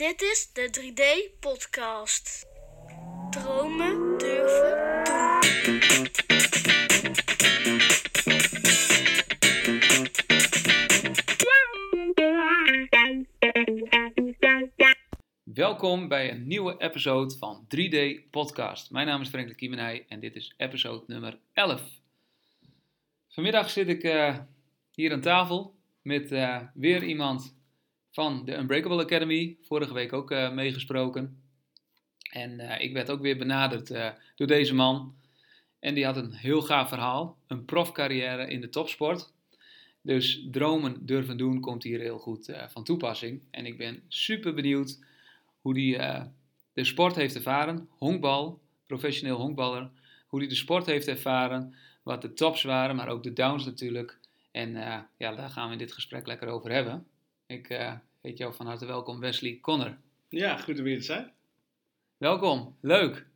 Dit is de 3D-podcast. Dromen durven doen. Welkom bij een nieuwe episode van 3D Podcast. Mijn naam is Frank de Kiemenij en dit is episode nummer 11. Vanmiddag zit ik eh, hier aan tafel met eh, weer iemand van de Unbreakable Academy. Vorige week ook eh, meegesproken. En eh, ik werd ook weer benaderd eh, door deze man. En die had een heel gaaf verhaal. Een profcarrière in de topsport. Dus dromen durven doen komt hier heel goed van toepassing. En ik ben super benieuwd hoe die de sport heeft ervaren. Honkbal, professioneel honkballer. Hoe die de sport heeft ervaren. Wat de tops waren, maar ook de downs natuurlijk. En ja, daar gaan we in dit gesprek lekker over hebben. Ik eh, heet jou van harte welkom, Wesley Connor. Ja, goed om hier te zijn. Welkom, leuk.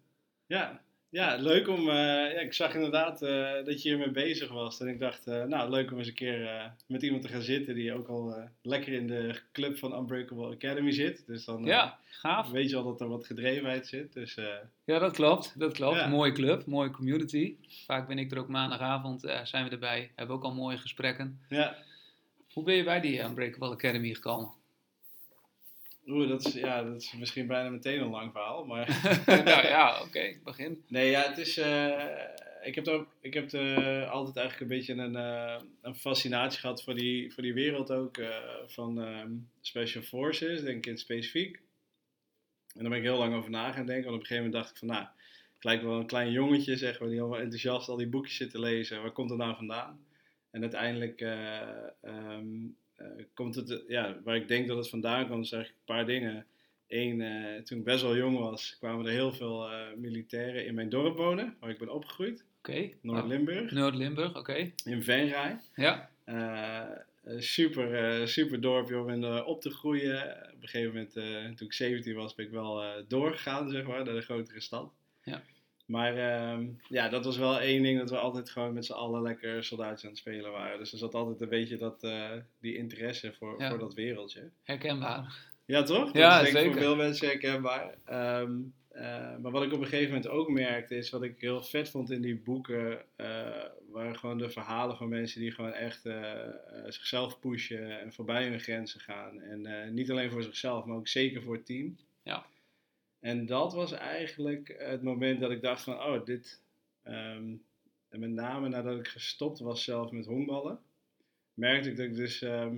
Ja, ja leuk om. eh, ja, ik zag inderdaad eh, dat je hiermee bezig was. En ik dacht, nou, leuk om eens een keer met iemand te gaan zitten die ook al lekker in de club van Unbreakable Academy zit. Dus dan Ja, gaaf. weet je al dat er wat gedrevenheid zit. Dus Ja, dat klopt. Dat klopt. Ja. Mooie club, mooie community. Vaak ben ik er ook maandagavond, zijn we erbij. Hebben ook al mooie gesprekken. ja, Hoe ben je bij die Unbreakable Academy gekomen? Oeh, dat, is, ja, dat is misschien bijna meteen een lang verhaal. Maar nou ja, oké, begin. Nee, ja, het is. eh, ik heb, er, ik heb er altijd eigenlijk een beetje een, eh, een fascinatie gehad voor die, voor die wereld ook eh, van ehm, Special Forces, denk ik in het specifiek. En daar ben ik heel lang over na gaan denken. Want op een gegeven moment dacht ik van, nou, ik lijk wel een klein jongetje, zeg maar, die allemaal enthousiast al die boekjes zit te lezen. Waar komt het nou vandaan? En uiteindelijk eh, ehm, eh, komt het, ja, waar ik denk dat het vandaan komt, is eigenlijk een paar dingen. Eén, eh, toen ik best wel jong was, kwamen er heel veel militairen in mijn dorp wonen, waar ik ben opgegroeid, Oké. Noord-Limburg, Noord-Limburg, oké. in Venray. Ja, super, super dorpje om in, op te groeien. Op een gegeven moment, toen ik 17 was, ben ik wel doorgegaan, zeg maar, naar de grotere stad. Ja. Maar ehm, ja, dat was wel één ding, dat we altijd gewoon met z'n allen lekker soldaatjes aan het spelen waren. Dus er zat altijd een beetje dat, eh, die interesse voor, Ja. voor dat wereldje. herkenbaar. Ja, toch? Dat Ja, is denk ik zeker. voor veel mensen herkenbaar. Ehm, eh, maar wat ik op een gegeven moment ook merkte, is wat ik heel vet vond in die boeken, eh, waren gewoon de verhalen van mensen die gewoon echt zichzelf pushen en voorbij hun grenzen gaan. En niet alleen voor zichzelf, maar ook zeker voor het team. Ja. En dat was eigenlijk het moment dat ik dacht van, oh, dit... ehm, en met name nadat ik gestopt was zelf met honkballen, merkte ik dat ik dus... ehm,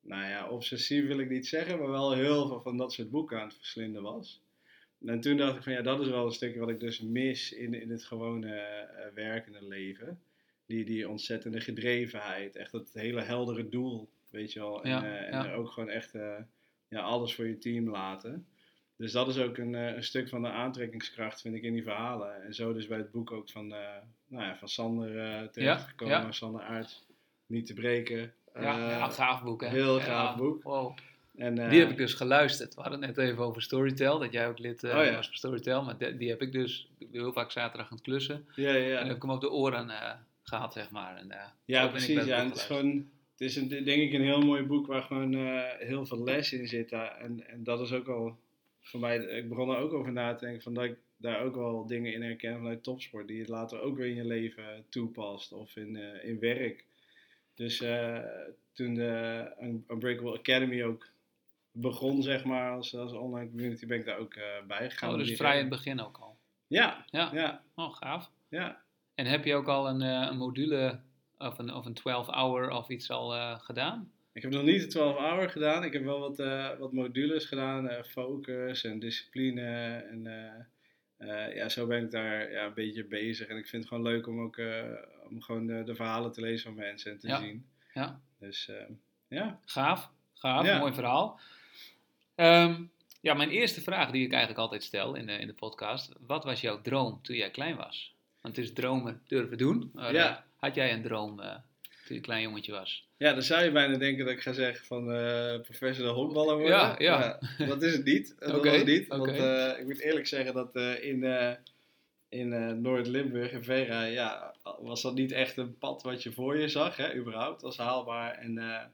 nou ja, obsessief wil ik niet zeggen, maar wel heel veel van dat soort boeken aan het verslinden was. En toen dacht ik van ja, dat is wel een stukje wat ik dus mis in, in het gewone eh, werkende leven. Die, die ontzettende gedrevenheid, echt dat hele heldere doel, weet je wel. En, Ja, eh, en ja. ook gewoon echt eh, ja, alles voor je team laten. Dus dat is ook een, eh, een stuk van de aantrekkingskracht, vind ik, in die verhalen. En zo dus bij het boek ook van, eh, nou ja, van Sander eh terechtgekomen, ja. Sander Aert, Niet te breken. Ja, ja, gaaf boek hè. heel gaaf boek. Wow. En, Die heb ik dus geluisterd. We hadden het net even over Storytel, dat jij ook lid Oh was van Storytel. Maar die, die heb ik dus heel vaak zaterdag aan het klussen. Ja, ja, En heb ik hem op de oren eh, gehad, zeg maar. En, Ja, precies. het Ja. En het is gewoon, het is een, denk ik een heel mooi boek waar gewoon heel veel les in zit. En, en dat is ook al voor mij, ik begon er ook over na te denken van dat ik daar ook wel dingen in herken vanuit topsport, die je later ook weer in je leven toepast of in, eh, in werk. Dus eh, toen de Un- Unbreakable Academy ook begon, zeg maar, als, als online community, ben ik daar ook eh bij gegaan. Oh, dus vrij in het begin ook al. Ja, Ja, ja, oh gaaf. ja. En heb je ook al een, een module of een, of een 12-hour of iets al gedaan? Ik heb nog niet de 12 hour gedaan. Ik heb wel wat, eh, wat modules gedaan. eh, focus en discipline. En eh, ja, zo ben ik daar ja, een beetje bezig. En ik vind het gewoon leuk om ook om gewoon de, de verhalen te lezen van mensen en te Ja. zien. Ja. Dus eh, ja. Gaaf, gaaf, Ja. mooi verhaal. Ehm, ja, mijn eerste vraag die ik eigenlijk altijd stel in de, in de podcast. Wat was jouw droom toen jij klein was? Want het is dromen durven doen. Maar, Ja. had jij een droom toen je klein jongetje was? ja, dan zou je bijna denken dat ik ga zeggen van eh professional honkballer worden. Ja, ja. Maar dat is het niet. Dat was het niet. Want eh, ik moet eerlijk zeggen dat eh, in... in Noord-Limburg, in Vera, ja, was dat niet echt een pad wat je voor je zag, hè, überhaupt, als haalbaar. En eh,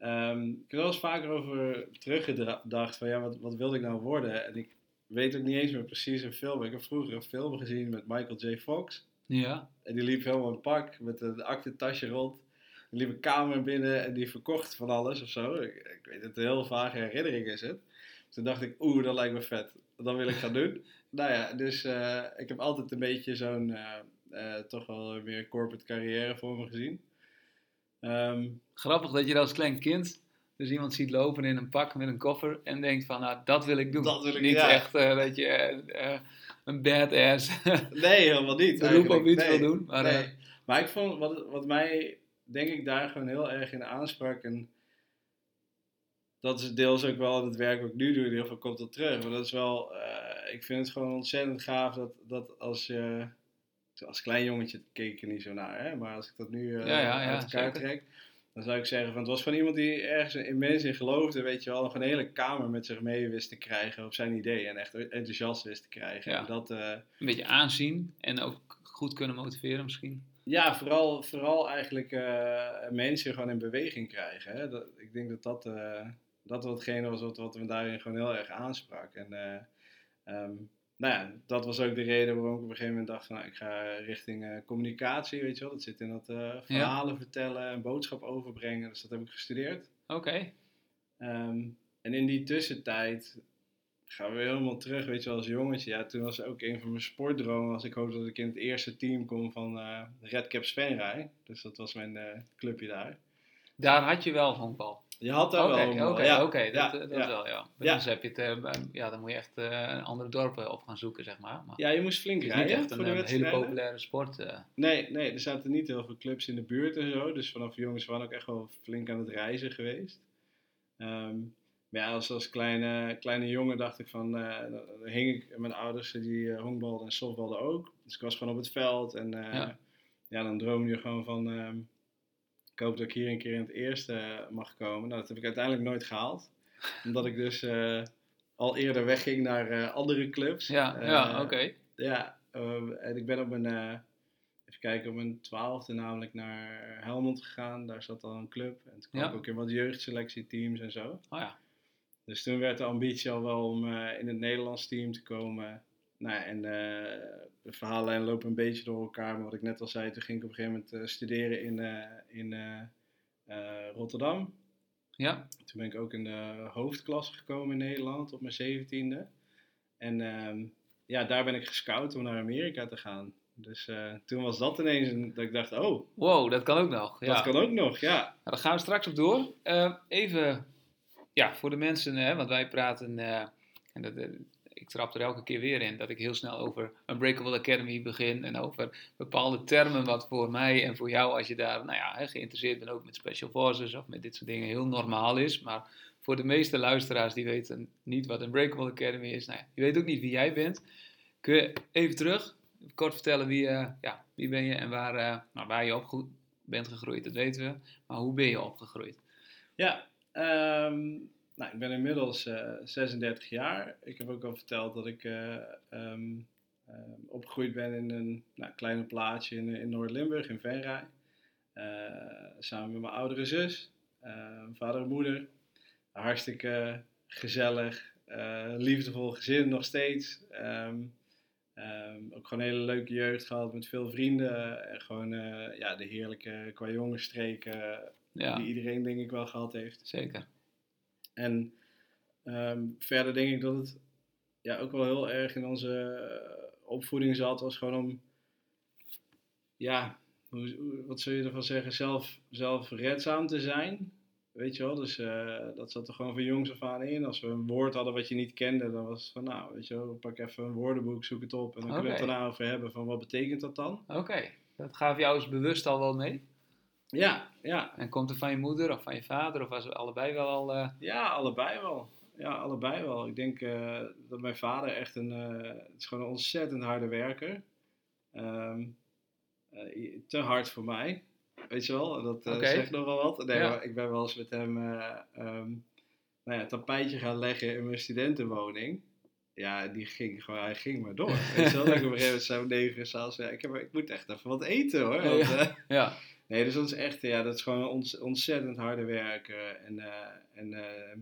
Ehm, ik heb er wel eens vaker over teruggedacht van ja, wat, wat wilde ik nou worden? En ik weet ook niet eens meer precies een film. Ik heb vroeger een film gezien met Michael J. Fox. Ja. En die liep helemaal in pak met een aktentasje rond. Die liep een kamer binnen en die verkocht van alles of zo. Ik, ik weet het, een heel vage herinnering is het. Toen dacht ik, oeh, dat lijkt me vet. Dat wil ik gaan doen. nou ja, dus eh, ik heb altijd een beetje zo'n, eh, eh, toch wel meer corporate carrière voor me gezien. Ehm, Grappig dat je als klein kind dus iemand ziet lopen in een pak met een koffer en denkt van, nou, dat wil ik doen. Dat wil ik, Niet ja. echt dat je een badass nee, helemaal niet. beroep of eigenlijk. iets Nee. wil doen. Maar nee. eh, Maar ik vond, wat, wat mij denk ik daar gewoon heel erg in aansprak. En dat is deels ook wel het werk wat ik nu doe, in ieder geval komt dat terug. Maar dat is wel, eh, ik vind het gewoon ontzettend gaaf dat, dat als je, als klein jongetje keek ik er niet zo naar, hè? maar als ik dat nu eh, Ja, ja, ja, uit elkaar zeker. trek. Dan zou ik zeggen, van, het was van iemand die ergens immens in geloofde, weet je wel, nog een hele kamer met zich mee wist te krijgen op zijn idee en echt enthousiast wist te krijgen. Ja. En dat, eh, een beetje aanzien en ook goed kunnen motiveren misschien. Ja, vooral, vooral eigenlijk eh, mensen gewoon in beweging krijgen. Hè? Dat, ik denk dat dat, eh, dat watgene was wat, wat me daarin gewoon heel erg aansprak. En eh, ehm, nou ja, dat was ook de reden waarom ik op een gegeven moment dacht van nou, ik ga richting eh, communicatie, weet je wel. Dat zit in dat eh, verhalen vertellen en boodschap overbrengen. Dus dat heb ik gestudeerd. Oké, Ehm, en in die tussentijd gaan we helemaal terug, weet je wel, als jongetje. Ja, toen was ook een van mijn sportdromen, als ik hoopte dat ik in het eerste team kom van eh Red Caps Venray. Dus dat was mijn clubje daar. daar had je wel honkbal. Je had daar Oké, wel oké, een oké, ja, dat, ja, eh, dat ja. wel, ja. Ja. Dus heb je het, eh, ja, dan moet je echt eh, andere dorpen op gaan zoeken, zeg maar. maar Ja, je moest flink is niet rijden echt voor een, de eh, hele populaire sport. eh. Nee, nee, er zaten niet heel veel clubs in de buurt en zo. Dus vanaf jongens waren ook echt wel flink aan het reizen geweest. Ehm, maar ja, als, als kleine, kleine jongen dacht ik van... eh, dan hing ik, mijn ouders die eh, honkbalden en softbalden ook. Dus ik was gewoon op het veld en eh, Ja. ja. dan droom je gewoon van... ik hoop dat ik hier een keer in het eerste eh, mag komen. Nou, dat heb ik uiteindelijk nooit gehaald. Omdat ik dus eh, al eerder wegging naar eh, andere clubs. Ja, ja oké. ja, en ik ben op mijn, even kijken, op mijn twaalfde namelijk naar Helmond gegaan. Daar zat al een club. En toen kwam Ja. ik ook in wat jeugdselectieteams en zo. Oh ja. Dus toen werd de ambitie al wel om in het Nederlands team te komen. Nou en de verhaallijn lopen een beetje door elkaar. Maar wat ik net al zei, toen ging ik op een gegeven moment eh, studeren in, eh, in eh, Rotterdam. Ja, Toen ben ik ook in de hoofdklasse gekomen in Nederland op mijn zeventiende. En ehm, ja, daar ben ik gescout om naar Amerika te gaan. Dus toen was dat ineens een, dat ik dacht, oh, wow, dat kan ook nog. Ja. dat kan ook nog, ja. Nou, daar gaan we straks op door. Even, ja, voor de mensen, hè, want wij praten, en dat, trap er elke keer weer in, dat ik heel snel over Unbreakable Academy begin en over bepaalde termen wat voor mij en voor jou, als je daar nou ja, geïnteresseerd bent, ook met Special Forces of met dit soort dingen, heel normaal is. Maar voor de meeste luisteraars die weten niet wat Unbreakable Academy is, nou ja, die weten ook niet wie jij bent. Kun je even terug, kort vertellen wie, eh, ja, wie ben je en waar, eh, nou, waar je op bent gegroeid, dat weten we. Maar hoe ben je opgegroeid? Ja, ehm, nou, ik ben inmiddels eh 36 jaar. Ik heb ook al verteld dat ik eh, ehm, ehm, opgegroeid ben in een nou, kleine plaatsje in, in Noord-Limburg, in Venray. Eh, samen met mijn oudere zus, eh, vader en moeder. Hartstikke gezellig, eh, liefdevol gezin nog steeds. Ehm, ook gewoon een hele leuke jeugd gehad met veel vrienden. En gewoon eh, ja, de heerlijke qua jongensstreken Ja, die iedereen denk ik wel gehad heeft. zeker. En ehm, verder denk ik dat het ja, ook wel heel erg in onze eh, opvoeding zat, was gewoon om, ja, hoe, wat zou je ervan zeggen, zelf, zelfredzaam te zijn. Weet je wel, dus eh, dat zat er gewoon van jongs af aan in. Als we een woord hadden wat je niet kende, dan was het van, nou, weet je wel, pak even een woordenboek, zoek het op. En dan kunnen we het daarna over hebben van, wat betekent dat dan? Oké, dat gaf jou eens bewust al wel mee. Ja, ja, En komt het van je moeder of van je vader of was het allebei wel al... eh, Ja, allebei wel. Ja, allebei wel. Ik denk eh, dat mijn vader echt een, eh, het is gewoon een ontzettend harde werker. Eh, te hard voor mij, weet je wel. Dat zegt nogal wat. Nee, Ja. maar ik ben wel eens met hem ehm, nou ja, een tapijtje gaan leggen in mijn studentenwoning. Ja, die ging gewoon, hij ging maar door. Weet je wel, dat ik op een gegeven moment zo negen s'avonds, ja, ik, heb, ik moet echt even wat eten hoor. Want, ja. ja, Nee, dus dat is echt, ja, dat is gewoon ontzettend harde werken. En, eh, en eh,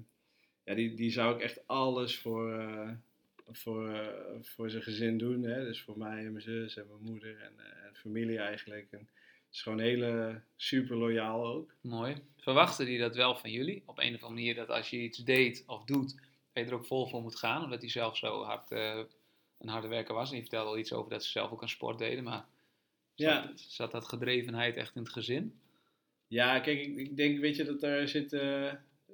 ja, die, die zou ik echt alles voor, eh, voor, voor zijn gezin doen. Hè? Dus voor mij en mijn zus en mijn moeder en, en familie eigenlijk. En het is gewoon hele super loyaal ook. Mooi. Verwachten die dat wel van jullie? Op een of andere manier dat als je iets deed of doet, dat je er ook vol voor moet gaan? Omdat hij zelf zo hard een harde werker was. En je vertelde al iets over dat ze zelf ook aan sport deden. Maar Ja. zat, zat dat gedrevenheid echt in het gezin? Ja, kijk, ik, ik denk, weet je, dat daar zit, eh,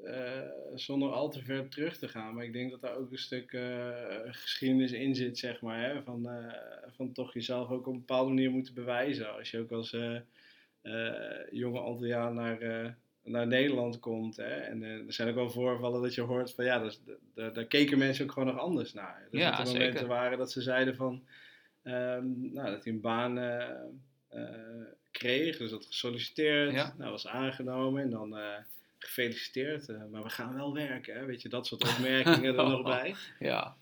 eh, zonder al te ver terug te gaan, maar ik denk dat daar ook een stuk eh, geschiedenis in zit, zeg maar, hè, van, van toch jezelf ook op een bepaalde manier moeten bewijzen. Als je ook als jonge Antilliaan naar, naar Nederland komt, hè, en er zijn ook wel voorvallen dat je hoort van, ja, daar, daar keken mensen ook gewoon nog anders naar. Dus Ja, er zeker. momenten waren dat ze zeiden van, ehm, nou, dat hij een baan eh, eh, kreeg, dus dat gesolliciteerd, Ja. nou, was aangenomen en dan eh, gefeliciteerd, maar we gaan wel werken, hè, weet je, dat soort opmerkingen er nog bij. Ja,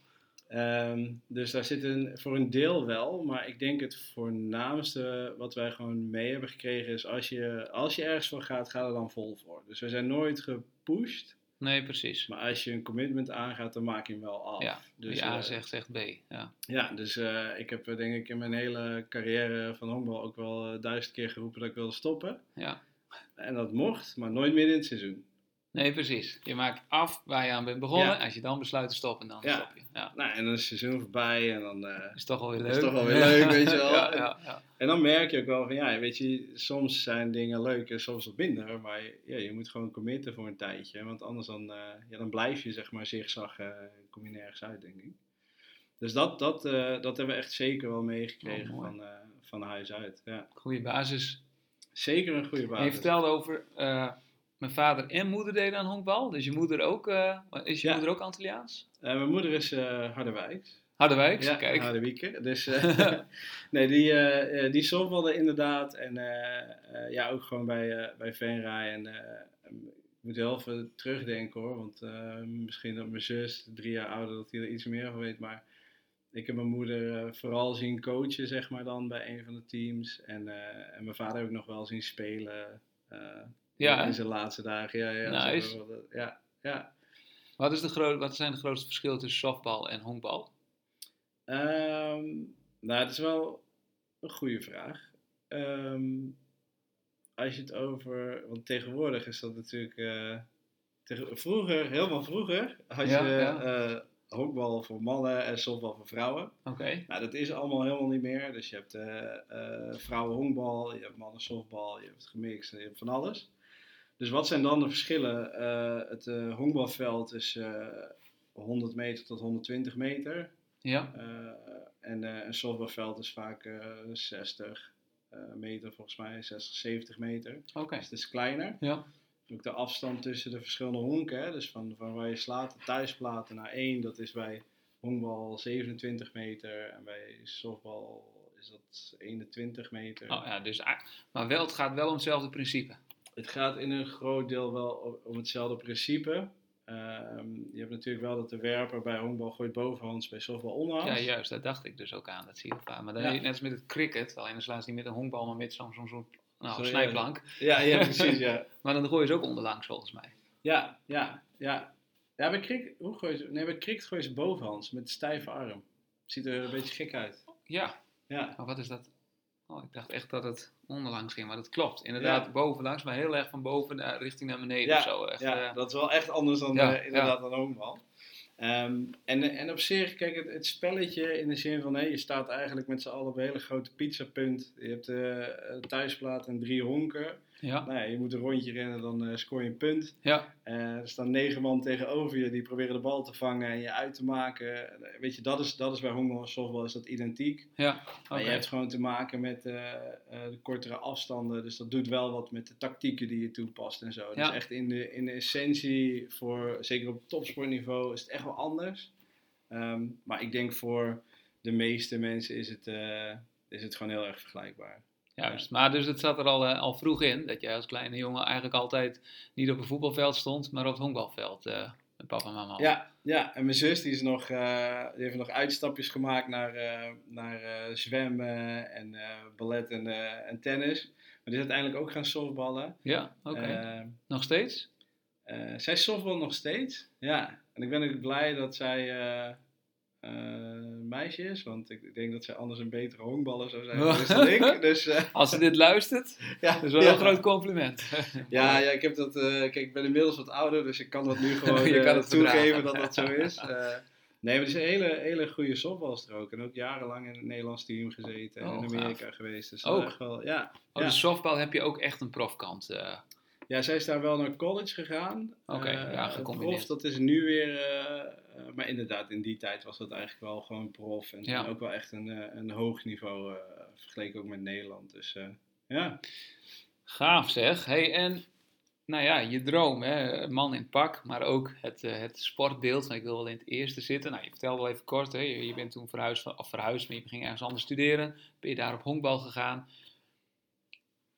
Ehm, dus daar zit een, voor een deel wel, maar ik denk het voornaamste wat wij gewoon mee hebben gekregen is als je, als je ergens voor gaat, ga er dan vol voor. Dus we zijn nooit gepusht, nee, precies. maar als je een commitment aangaat, dan maak je hem wel af. Ja, dus, A eh, zegt, zegt B. Ja. ja, dus eh, ik heb eh, denk ik in mijn hele carrière van honkbal ook wel eh, duizend keer geroepen dat ik wilde stoppen. ja. En dat mocht, maar nooit midden in het seizoen. Nee, precies. Je maakt af waar je aan bent begonnen. Ja. Als je dan besluit te stoppen, dan Ja. stop je. Ja. Nou, en dan is het seizoen voorbij en dan... eh, Is toch wel weer leuk. Is toch wel weer leuk, weet je wel. ja, ja, ja. En dan merk je ook wel van, ja, weet je, soms zijn dingen leuk en soms wat minder. Maar ja, je moet gewoon committen voor een tijdje. Want anders dan, eh, ja, dan blijf je, zeg maar, zigzag, eh kom je nergens uit, denk ik. Dus dat, dat, dat hebben we echt zeker wel meegekregen Oh, van, van huis uit. Ja. Goede basis. Zeker een goede En je basis. vertelde over, mijn vader en moeder deden aan honkbal. Dus je moeder ook, eh, is je Ja. moeder ook Antilliaans? Eh, mijn moeder is eh Harderwijks. Harderwijks, Ja, kijk. Dus nee, die, eh, die softbalde inderdaad. En ja, ook gewoon bij, bij Venray. En ik moet heel even terugdenken hoor. Want misschien dat mijn zus, drie jaar ouder, dat hij er iets meer van weet. Maar ik heb mijn moeder vooral zien coachen, zeg maar dan, bij een van de teams. En, en mijn vader ik nog wel zien spelen. Ja, in zijn laatste dagen. Ja, ja, Nice. eh, ja, ja. Wat, is de wat zijn de grootste verschillen tussen softbal en honkbal? Ehm, nou, het is wel een goede vraag. Ehm, als je het over. Want tegenwoordig is dat natuurlijk. eh, tegen, vroeger, helemaal vroeger, had Ja, je ja. eh, honkbal voor mannen en softbal voor vrouwen. Oké. Nou, dat is allemaal helemaal niet meer. Dus je hebt eh, vrouwen honkbal, je hebt mannen softbal, je hebt gemixt en je hebt van alles. Dus wat zijn dan de verschillen? Eh, het eh, honkbalveld is eh 100 meter tot 120 meter. Ja, Eh, en eh, een softbalveld is vaak eh 60 eh, meter, volgens mij 60, 70 meter. oké. Dus het is kleiner. Ja, Ook de afstand tussen de verschillende honken, hè, dus van, van waar je slaat, de thuisplaten naar één, dat is bij honkbal 27 meter en bij softbal is dat 21 meter. oh, ja dus, maar wel, het gaat wel om hetzelfde principe. Het gaat in een groot deel wel om, hetzelfde principe. Ehm, je hebt natuurlijk wel dat de werper bij honkbal gooit bovenhands, bij softbal onderhands. Ja, juist, daar dacht ik dus ook aan. Dat zie je vaak. Maar dan Ja. net als met het cricket, alleen dan slaan ze niet met een honkbal, maar met zo'n zo'n nou, snijplank. ja, ja, precies, ja. Maar dan gooien ze ook onderlangs volgens mij. Ja, ja, ja. Ja, bij cricket, hoe gooi je ze? Nee, bij cricket gooi je ze bovenhands met stijve arm. Ziet er een beetje gek uit. Ja, Ja, maar wat is dat? Oh, ik dacht echt dat het onderlangs ging, maar dat klopt. Inderdaad, Ja. bovenlangs, maar heel erg van boven naar, richting naar beneden Ja, of zo. Echt, ja eh, dat is wel echt anders dan Ja, eh, inderdaad dan honkbal. Ehm, en, en op zich, kijk, het, het spelletje in de zin van, hé, je staat eigenlijk met z'n allen op een hele grote pizzapunt. Je hebt eh, een thuisplaat en drie honken. Ja, Nou ja, je moet een rondje rennen, dan eh, scoor je een punt. ja, Eh, er staan negen man tegenover je, die proberen de bal te vangen en je uit te maken. Eh, Weet je, dat is, dat is bij honkbal en softbal is dat identiek. ja. Maar je hebt gewoon te maken met de kortere afstanden. Dus dat doet wel wat met de tactieken die je toepast en zo. Ja. Dus echt in de, in de essentie, voor, zeker op topsportniveau, is het echt wel anders. Ehm, maar ik denk voor de meeste mensen is het, is het gewoon heel erg vergelijkbaar. Juist, maar dus het zat er al, eh, al vroeg in, dat jij als kleine jongen eigenlijk altijd niet op een voetbalveld stond, maar op het honkbalveld. eh, met papa en mama. Ja, ja, en mijn zus die, is nog, eh, die heeft nog uitstapjes gemaakt naar, naar zwemmen en ballet en, en tennis. Maar die is uiteindelijk ook gaan softballen. Ja, oké. Eh, Nog steeds? zij softbal nog steeds. Ja, en ik ben ook blij dat zij eh, een meisje is. Want ik, denk dat zij anders een betere honkballer zou zijn geweest dan ik. Dus eh, Als ze dit luistert, ja, dat is wel ja. een groot compliment. Ja, ja, ik heb dat. eh, kijk, ik ben inmiddels wat ouder, dus ik kan dat nu gewoon Je kan het toegeven dat dat zo is. Nee, maar het is een hele, hele goede softbalster ook. En ook jarenlang in het Nederlands team gezeten en Oh, in Amerika geweest. Dus Ook? ook. Echt wel, ja, Oh, ja. de softbal heb je ook echt een profkant. ja, zij is daar wel naar college gegaan. Oké, ja, gecombineerd. Prof, dat is nu weer. Eh, maar inderdaad, in die tijd was dat eigenlijk wel gewoon prof. En, Ja. en ook wel echt een, eh, een hoog niveau, eh, vergeleken ook met Nederland. Dus ja. Gaaf zeg. Hey, en nou ja, je droom, hè? man in pak, maar ook het, het sportbeeld. Ik wil wel in het eerste zitten. Nou, je vertelde wel even kort, hè? Je, je bent toen verhuisd, van- of verhuisd, maar je ging ergens anders studeren. Ben je daar op honkbal gegaan.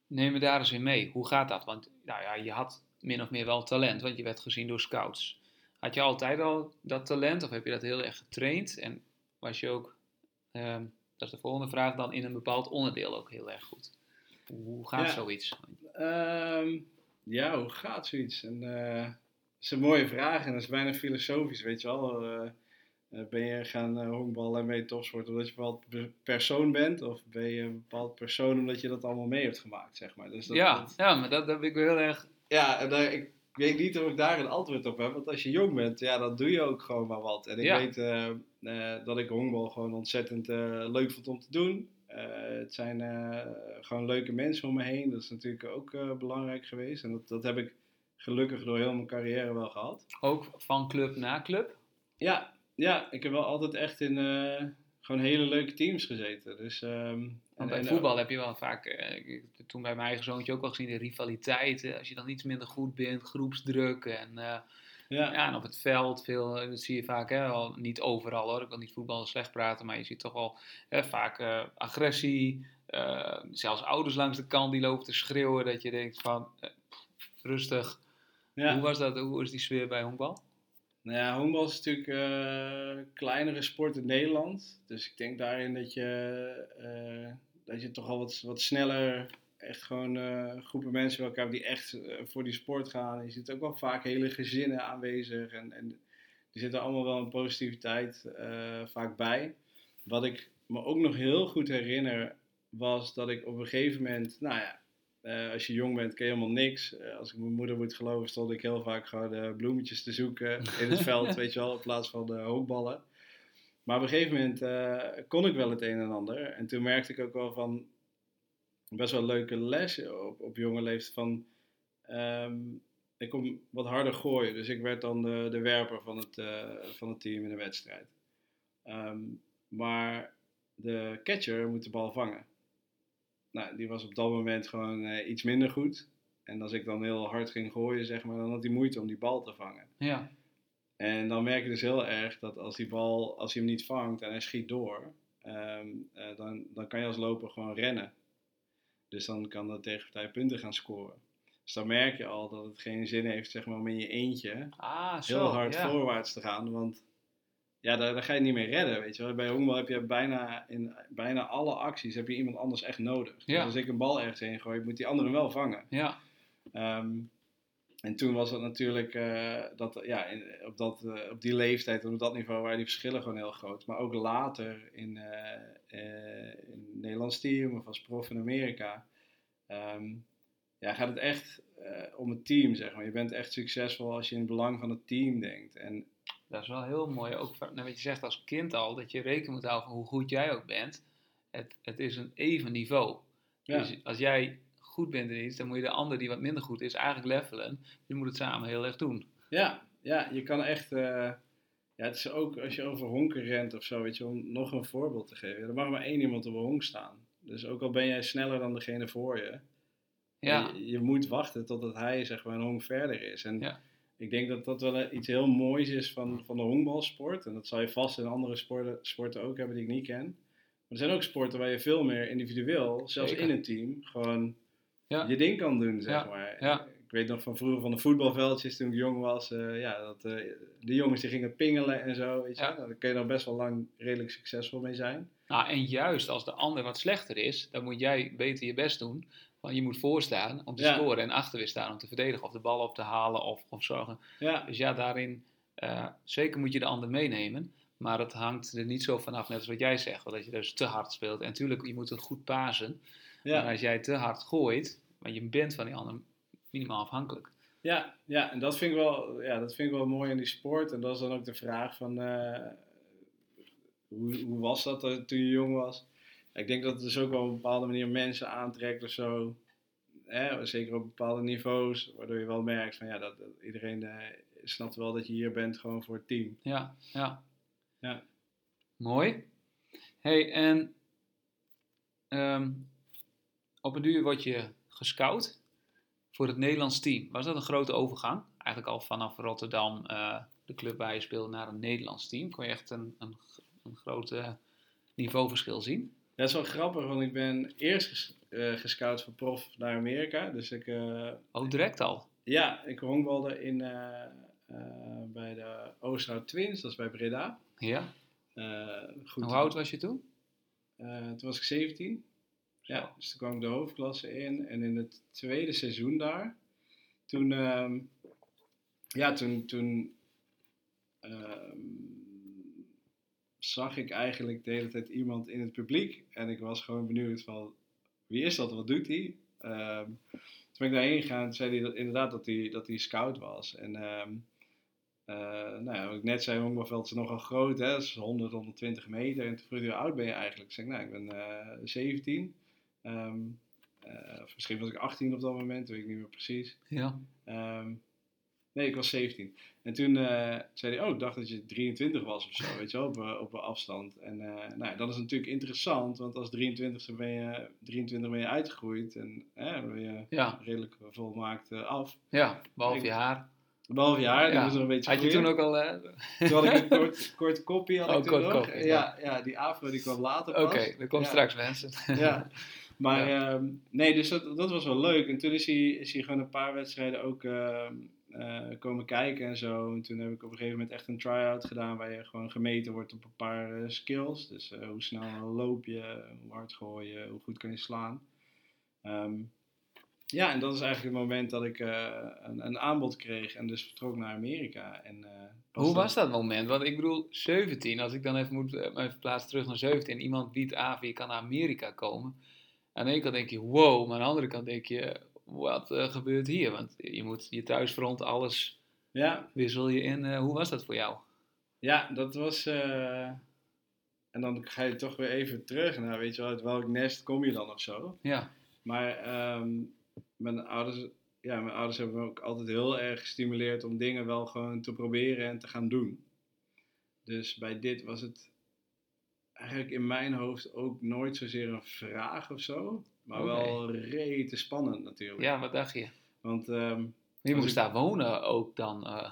Neem me daar eens in mee. Hoe gaat dat? Want nou ja, je had min of meer wel talent, want je werd gezien door scouts. Had je altijd al dat talent of heb je dat heel erg getraind? En was je ook, ehm, dat is de volgende vraag, dan in een bepaald onderdeel ook heel erg goed? Hoe gaat Ja. zoiets? Ehm, ja, hoe gaat zoiets? En, eh, dat is een mooie vraag en dat is bijna filosofisch, weet je wel. Eh, eh, ben je gaan uh, honkballen en ben je topsport omdat je een bepaald pe- persoon bent? Of ben je een bepaald persoon omdat je dat allemaal mee hebt gemaakt, zeg maar? Dus dat, ja, dat- ja, maar dat, dat heb ik wel heel erg. ja en daar, ik weet niet of ik daar een antwoord op heb. Want als je jong bent, ja, dan doe je ook gewoon maar wat. En ik Ja. weet eh, eh, dat ik honkbal gewoon ontzettend eh, leuk vond om te doen. Het zijn gewoon leuke mensen om me heen. Dat is natuurlijk ook belangrijk geweest. En dat, dat heb ik gelukkig door heel mijn carrière wel gehad. Ook van club naar club. Ja, ja ik heb wel altijd echt in gewoon hele leuke teams gezeten. Dus, ehm, Want bij en- voetbal heb je wel vaak, ik heb toen bij mijn eigen zoontje ook al gezien, de rivaliteiten. Als je dan iets minder goed bent, groepsdruk en, eh, ja, ja, en op het veld, veel, eh, dat zie je vaak, hè, al, niet overal hoor, ik wil niet voetbal slecht praten, maar je ziet toch wel hè, vaak agressie. zelfs ouders langs de kant die lopen te schreeuwen, dat je denkt van, rustig. ja. Hoe was dat, hoe is die sfeer bij honkbal? Nou ja, honkbal is natuurlijk een kleinere sport in Nederland. Dus ik denk daarin dat je, dat je toch al wat, wat sneller echt gewoon eh, groepen mensen bij elkaar hebt die echt eh, voor die sport gaan. Je ziet ook wel vaak hele gezinnen aanwezig en, en die zitten allemaal wel een positiviteit eh, vaak bij. Wat ik me ook nog heel goed herinner was dat ik op een gegeven moment, nou ja, als je jong bent, ken je helemaal niks. Als ik mijn moeder moet geloven, stond ik heel vaak gewoon bloemetjes te zoeken in het veld, weet je wel, in plaats van de hoopballen. Maar op een gegeven moment eh, kon ik wel het een en ander. En toen merkte ik ook wel van best wel leuke lessen op, op jonge leeftijd van ehm, ik kon wat harder gooien. Dus ik werd dan de, de werper van het, eh, van het team in de wedstrijd. Ehm, maar de catcher moet de bal vangen. Nou, die was op dat moment gewoon eh, iets minder goed. En als ik dan heel hard ging gooien, zeg maar, dan had hij moeite om die bal te vangen. Ja, En dan merk je dus heel erg dat als die bal, als hij hem niet vangt en hij schiet door, ehm, eh, dan, dan kan je als loper gewoon rennen. Dus dan kan de tegenpartij punten gaan scoren. Dus dan merk je al dat het geen zin heeft zeg maar, om in je eentje ah, zo. heel hard ja. voorwaarts te gaan. Want ja, daar, daar ga je niet meer redden. Weet je wel. Bij honkbal heb je bijna in bijna alle acties heb je iemand anders echt nodig. Dus als ik een bal ergens heen gooi, moet die andere hem wel vangen. Ja, Ehm, en toen was het natuurlijk, eh, dat, ja, in, op, dat, eh, op die leeftijd en op dat niveau waren die verschillen gewoon heel groot. Maar ook later in, eh, in het Nederlands team of als prof in Amerika, ehm, ja, gaat het echt om het team, zeg maar. Je bent echt succesvol als je in het belang van het team denkt. En dat is wel heel mooi. Ook nou, wat je zegt als kind al, dat je rekening moet houden van hoe goed jij ook bent. Het, het is een even niveau. ja, Dus als jij goed bent in iets, dan moet je de ander die wat minder goed is eigenlijk levelen. Je moet het samen heel erg doen. ja, ja, je kan echt... eh, ja, het is ook als je over honken rent of zo, weet je, om nog een voorbeeld te geven. Er mag maar één iemand op een honk staan. Dus ook al ben jij sneller dan degene voor je, Ja, Je, je moet wachten totdat hij zeg maar een honk verder is. En Ja. ik denk dat dat wel iets heel moois is van, van de honkbalsport. En dat zal je vast in andere sporten, sporten ook hebben die ik niet ken. Maar er zijn ook sporten waar je veel meer individueel, zelfs Zeker. in een team, gewoon Ja. je ding kan doen, zeg maar. Ik weet nog van vroeger van de voetbalveldjes toen ik jong was. eh, ja, dat, eh, de jongens die gingen pingelen en zo. Weet je, wel. Daar kun je nog best wel lang redelijk succesvol mee zijn. Nou, en juist als de ander wat slechter is, dan moet jij beter je best doen. Want je moet voorstaan om te Ja. scoren en achter weer staan om te verdedigen of de bal op te halen of, of zorgen. Ja, Dus ja, daarin, eh, zeker moet je de ander meenemen. Maar het hangt er niet zo vanaf, net als wat jij zegt, dat je dus te hard speelt. En natuurlijk, je moet het goed pasen. Maar als jij te hard gooit, want je bent van die ander minimaal afhankelijk. ja, ja, en dat vind, ik wel, ja, dat vind ik wel mooi in die sport. En dat is dan ook de vraag van, eh, hoe, hoe was dat toen je jong was? Ik denk dat het dus ook wel op een bepaalde manier mensen aantrekt of zo. Hè, zeker op bepaalde niveaus, waardoor je wel merkt van ja, dat, dat iedereen eh, snapt wel dat je hier bent gewoon voor het team. Ja, ja. Ja. Mooi. hey, en ehm, op een duur word je gescout voor het Nederlands team. Was dat een grote overgang? Eigenlijk al vanaf Rotterdam, eh, de club waar je speelde, naar een Nederlands team. Kon je echt een, een, een groot eh, niveauverschil zien? Dat is wel grappig, want ik ben eerst ges, eh, gescout voor prof naar Amerika. Dus ik, Oh, direct al. ja, ik honkbalde in, bij de Oosterhout Twins, dat is bij Breda. Ja. Goed, Hoe oud was je toen? Toen was ik 17. Ja, dus toen kwam ik de hoofdklasse in. En in het tweede seizoen daar, toen, ehm, ja, toen, toen ehm, zag ik eigenlijk de hele tijd iemand in het publiek. En ik was gewoon benieuwd van, wie is dat? Wat doet hij? Ehm, toen ben ik daarheen gegaan, zei hij inderdaad dat hij, dat hij scout was. En eh, nou ja, wat ik net zei, honkbalveld is nogal groot, hè? is 100, 120 meter. En toen vroeg hij, hoe oud ben je eigenlijk? Ik zei, nou, ik ben eh 17. Ehm, eh, of misschien was ik 18 op dat moment, weet ik niet meer precies. Ja. Ehm, nee, ik was 17. En toen eh, zei hij, oh, ik dacht dat je 23 was of zo, weet je wel, op, eh, op een afstand. En nou, dat is natuurlijk interessant, want als 23 ben je, 23 ben je uitgegroeid en ben je Ja, redelijk volmaakt eh, af. ja. behalve je haar. Behalve je haar, moest nog een beetje Had je toen ook al... Toen had ik een kort, kort koppie, had Oh, ik toen kort nog. koppie, ja. Ja, die afro die kwam later Oké, pas. dat komt Ja. straks mensen. Ja, maar ehm, nee, dus dat, dat was wel leuk. En toen is hij, is hij gewoon een paar wedstrijden ook ehm, eh, komen kijken en zo. En toen heb ik op een gegeven moment echt een try-out gedaan waar je gewoon gemeten wordt op een paar eh, skills. Dus eh, hoe snel loop je, hoe hard gooi je, hoe goed kan je slaan. Ehm, ja, en dat is eigenlijk het moment dat ik een, een aanbod kreeg en dus vertrok naar Amerika. En, Hoe was dat moment? Want ik bedoel, 17, als ik dan even moet even plaatsen terug naar 17, iemand biedt aan je kan naar Amerika komen. Aan de ene kant denk je, wow, maar aan de andere kant denk je, wat eh, gebeurt hier? Want je moet je thuisfront, alles Ja, wissel je in. Eh, hoe was dat voor jou? Ja, dat was. eh, en dan ga je toch weer even terug naar, weet je wel, uit welk nest kom je dan of zo. Ja, Maar ehm, mijn, ouders, ja, mijn ouders hebben me ook altijd heel erg gestimuleerd om dingen wel gewoon te proberen en te gaan doen. Dus bij dit was het eigenlijk in mijn hoofd ook nooit zozeer een vraag of zo. Maar wel rete spannend natuurlijk. ja wat dacht je? Want ehm, Je moest ik- daar wonen ook dan. eh,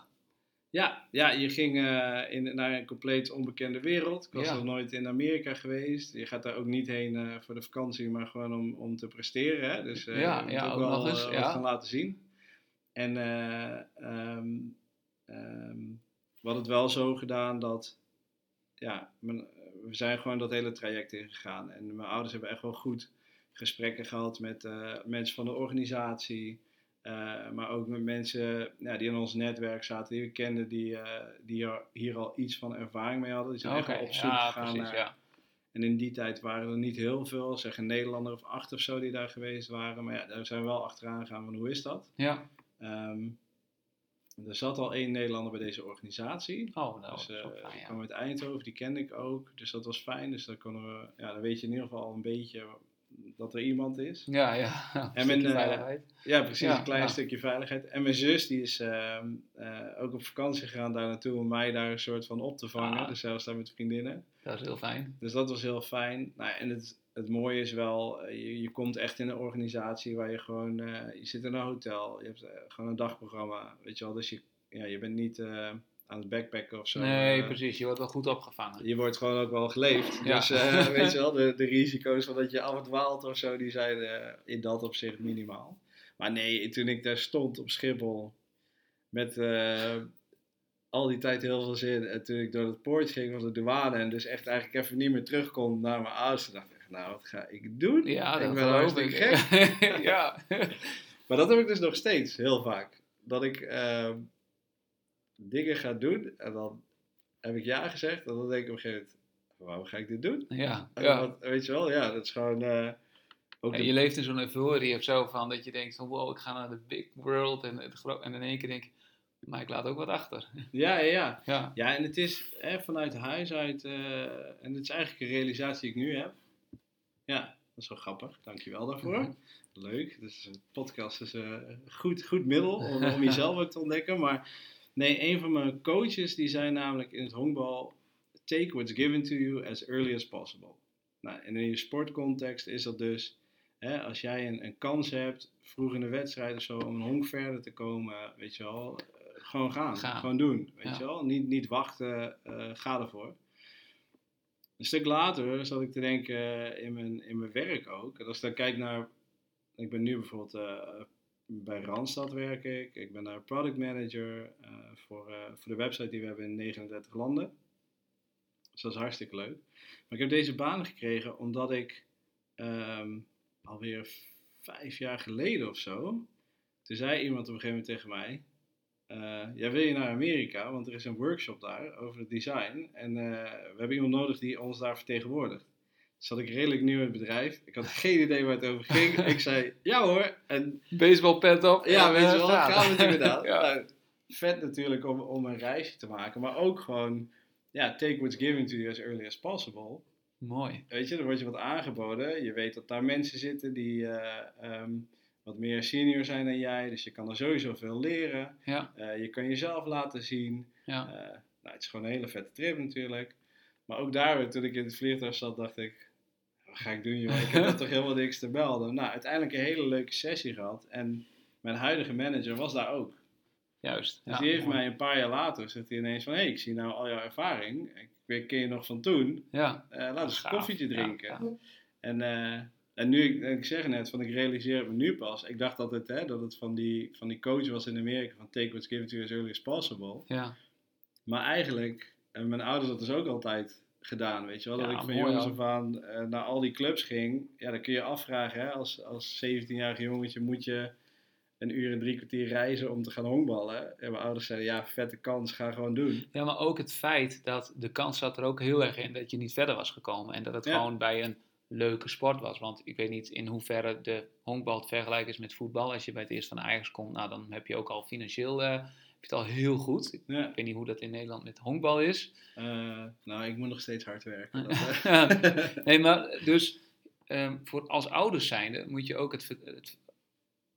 Ja, ja je ging eh, in, naar een compleet onbekende wereld. Ik was Ja. nog nooit in Amerika geweest. Je gaat daar ook niet heen eh, voor de vakantie, maar gewoon om, om te presteren. Hè? Dus Ja, je ja, ook ook wel eens, wat ja. gaan laten zien. En ehm, we hadden het wel zo gedaan dat... Ja, mijn- we zijn gewoon dat hele traject ingegaan. En mijn ouders hebben echt wel goed gesprekken gehad met eh, mensen van de organisatie... Uh, maar ook met mensen ja, die in ons netwerk zaten, die we kenden, die, uh, die er hier al iets van ervaring mee hadden. Die zijn echt op zoek ja, gegaan precies, naar. ja. En in die tijd waren er niet heel veel, zeg een Nederlander of acht of zo die daar geweest waren. Maar ja, daar zijn we wel achteraan gegaan van hoe is dat? Ja, Um, er zat al één Nederlander bij deze organisatie. oh, nou, dus uh, ook fijn, ja. kwam uit Eindhoven, die kende ik ook. Dus dat was fijn. Dus dan, konden we, ja, dan weet je in ieder geval al een beetje dat er iemand is. Ja, ja. En mijn, uh, veiligheid. Ja, precies, Ja, een klein ja. stukje veiligheid. En mijn zus die is uh, uh, ook op vakantie gegaan daar naartoe om mij daar een soort van op te vangen. Ah. Dus zij was daar met vriendinnen. Dat is heel fijn. Dus dat was heel fijn. Nou, en het, het mooie is wel, eh, je, je komt echt in een organisatie waar je gewoon, uh, je zit in een hotel, je hebt uh, gewoon een dagprogramma, weet je wel. Dus je, ja, je bent niet uh, aan het backpacken of zo. Nee, precies. Je wordt wel goed opgevangen. je wordt gewoon ook wel geleefd. Ja. Dus weet je wel, de, de risico's van dat je afdwaalt of zo, die zijn in dat opzicht minimaal. Maar nee, toen ik daar stond op Schiphol met eh, al die tijd heel veel zin. En toen ik door het poortje ging van de douane en dus echt eigenlijk even niet meer terug kon naar mijn ouders. Toen dacht ik, nou wat ga ik doen? Ja, ik dat ben hartstikke ik. gek. ja. Maar dat heb ik dus nog steeds, heel vaak. Dat ik ehm, dingen ga doen en dan heb ik ja gezegd. En dan denk ik op een gegeven moment, waarom ga ik dit doen? ja, ja. wat- weet je wel, ja, dat is gewoon... eh, ook de- je leeft in zo'n euforie of zo van dat je denkt van wow, ik ga naar de big world en, het en in één keer denk je, maar ik laat ook wat achter. ja, ja, ja. Ja, Ja, en het is hè, vanuit huis uit, eh, en het is eigenlijk een realisatie die ik nu heb. Ja, dat is wel grappig. Dankjewel daarvoor. Mhm. Leuk. Dus een podcast is eh, een goed, goed middel om, om jezelf ook te ontdekken. Maar nee, een van mijn coaches die zei namelijk in het honkbal, take what's given to you as early as possible. Nou, en in je sportcontext is dat dus, hè, als jij een, een kans hebt, vroeg in de wedstrijd of zo, om een honk verder te komen, weet je wel, eh, gewoon gaan. Gaan. Gewoon doen, weet Ja. je wel. Niet, niet wachten, eh, ga ervoor. Een stuk later zat ik te denken eh, in mijn, in mijn werk ook. Als ik dan kijk naar, ik ben nu bijvoorbeeld eh, bij Randstad werk ik. Ik ben daar product manager eh, voor, voor de website die we hebben in 39 landen. Dus dat is hartstikke leuk. Maar ik heb deze baan gekregen omdat ik ehm, alweer vijf jaar geleden of zo. Toen zei iemand op een gegeven moment tegen mij. Eh ja, wil je naar Amerika? Want er is een workshop daar over het design. En eh, we hebben iemand nodig die ons daar vertegenwoordigt. Dus zat ik redelijk nieuw in het bedrijf. Ik had geen idee waar het over ging. ik zei, ja hoor. En baseball pet op. ja, en, weet je wel, gaan. we het inderdaad. ja. Nou, vet natuurlijk om, om een reisje te maken. Maar ook gewoon, ja, take what's given to you as early as possible. Mooi. Weet je, er wordt je wat aangeboden. Je weet dat daar mensen zitten die eh, ehm, wat meer senior zijn dan jij. Dus je kan er sowieso veel leren. Ja, Eh, je kan jezelf laten zien. ja. Eh, nou, het is gewoon een hele vette trip natuurlijk. Maar ook daar, weer, toen ik in het vliegtuig zat, dacht ik... Wat ga ik doen, joh? Ik heb toch helemaal niks te melden. Nou, uiteindelijk een hele leuke sessie gehad. En mijn huidige manager was daar ook. Juist. Dus ja, die heeft mooi. mij een paar jaar later, zegt hij ineens van... Hé, hey, ik zie nou al jouw ervaring. Ik weet, ken je nog van toen? Ja, Eh, laten we eens een koffietje drinken. En, en nu, ik, ik zeg net, van ik realiseer het me nu pas. Ik dacht dat het, hè, dat het van, die, van die coach was in Amerika, van take what's given to you as early as possible. ja. Maar eigenlijk, en mijn ouders dat dus ook altijd gedaan, weet je wel. Dat Ja, ik van jongens af aan eh, naar al die clubs ging. Ja, dan kun je afvragen, hè, als, als 17-jarig jongetje moet je een uur en drie kwartier reizen om te gaan honkballen. En mijn ouders zeiden, ja, vette kans, ga gewoon doen. Ja, maar ook het feit dat de kans zat er ook heel erg in dat je niet verder was gekomen. En dat het Ja. gewoon bij een leuke sport was. Want ik weet niet in hoeverre de honkbal te vergelijken is met voetbal. Als je bij het eerst van Ajax komt, nou, dan heb je ook al financieel eh, heb je het al heel goed. Ik weet niet hoe dat in Nederland met honkbal is. Eh, nou, ik moet nog steeds hard werken. Dat, eh, nee, maar dus ehm, voor als ouders zijnde moet je ook het, het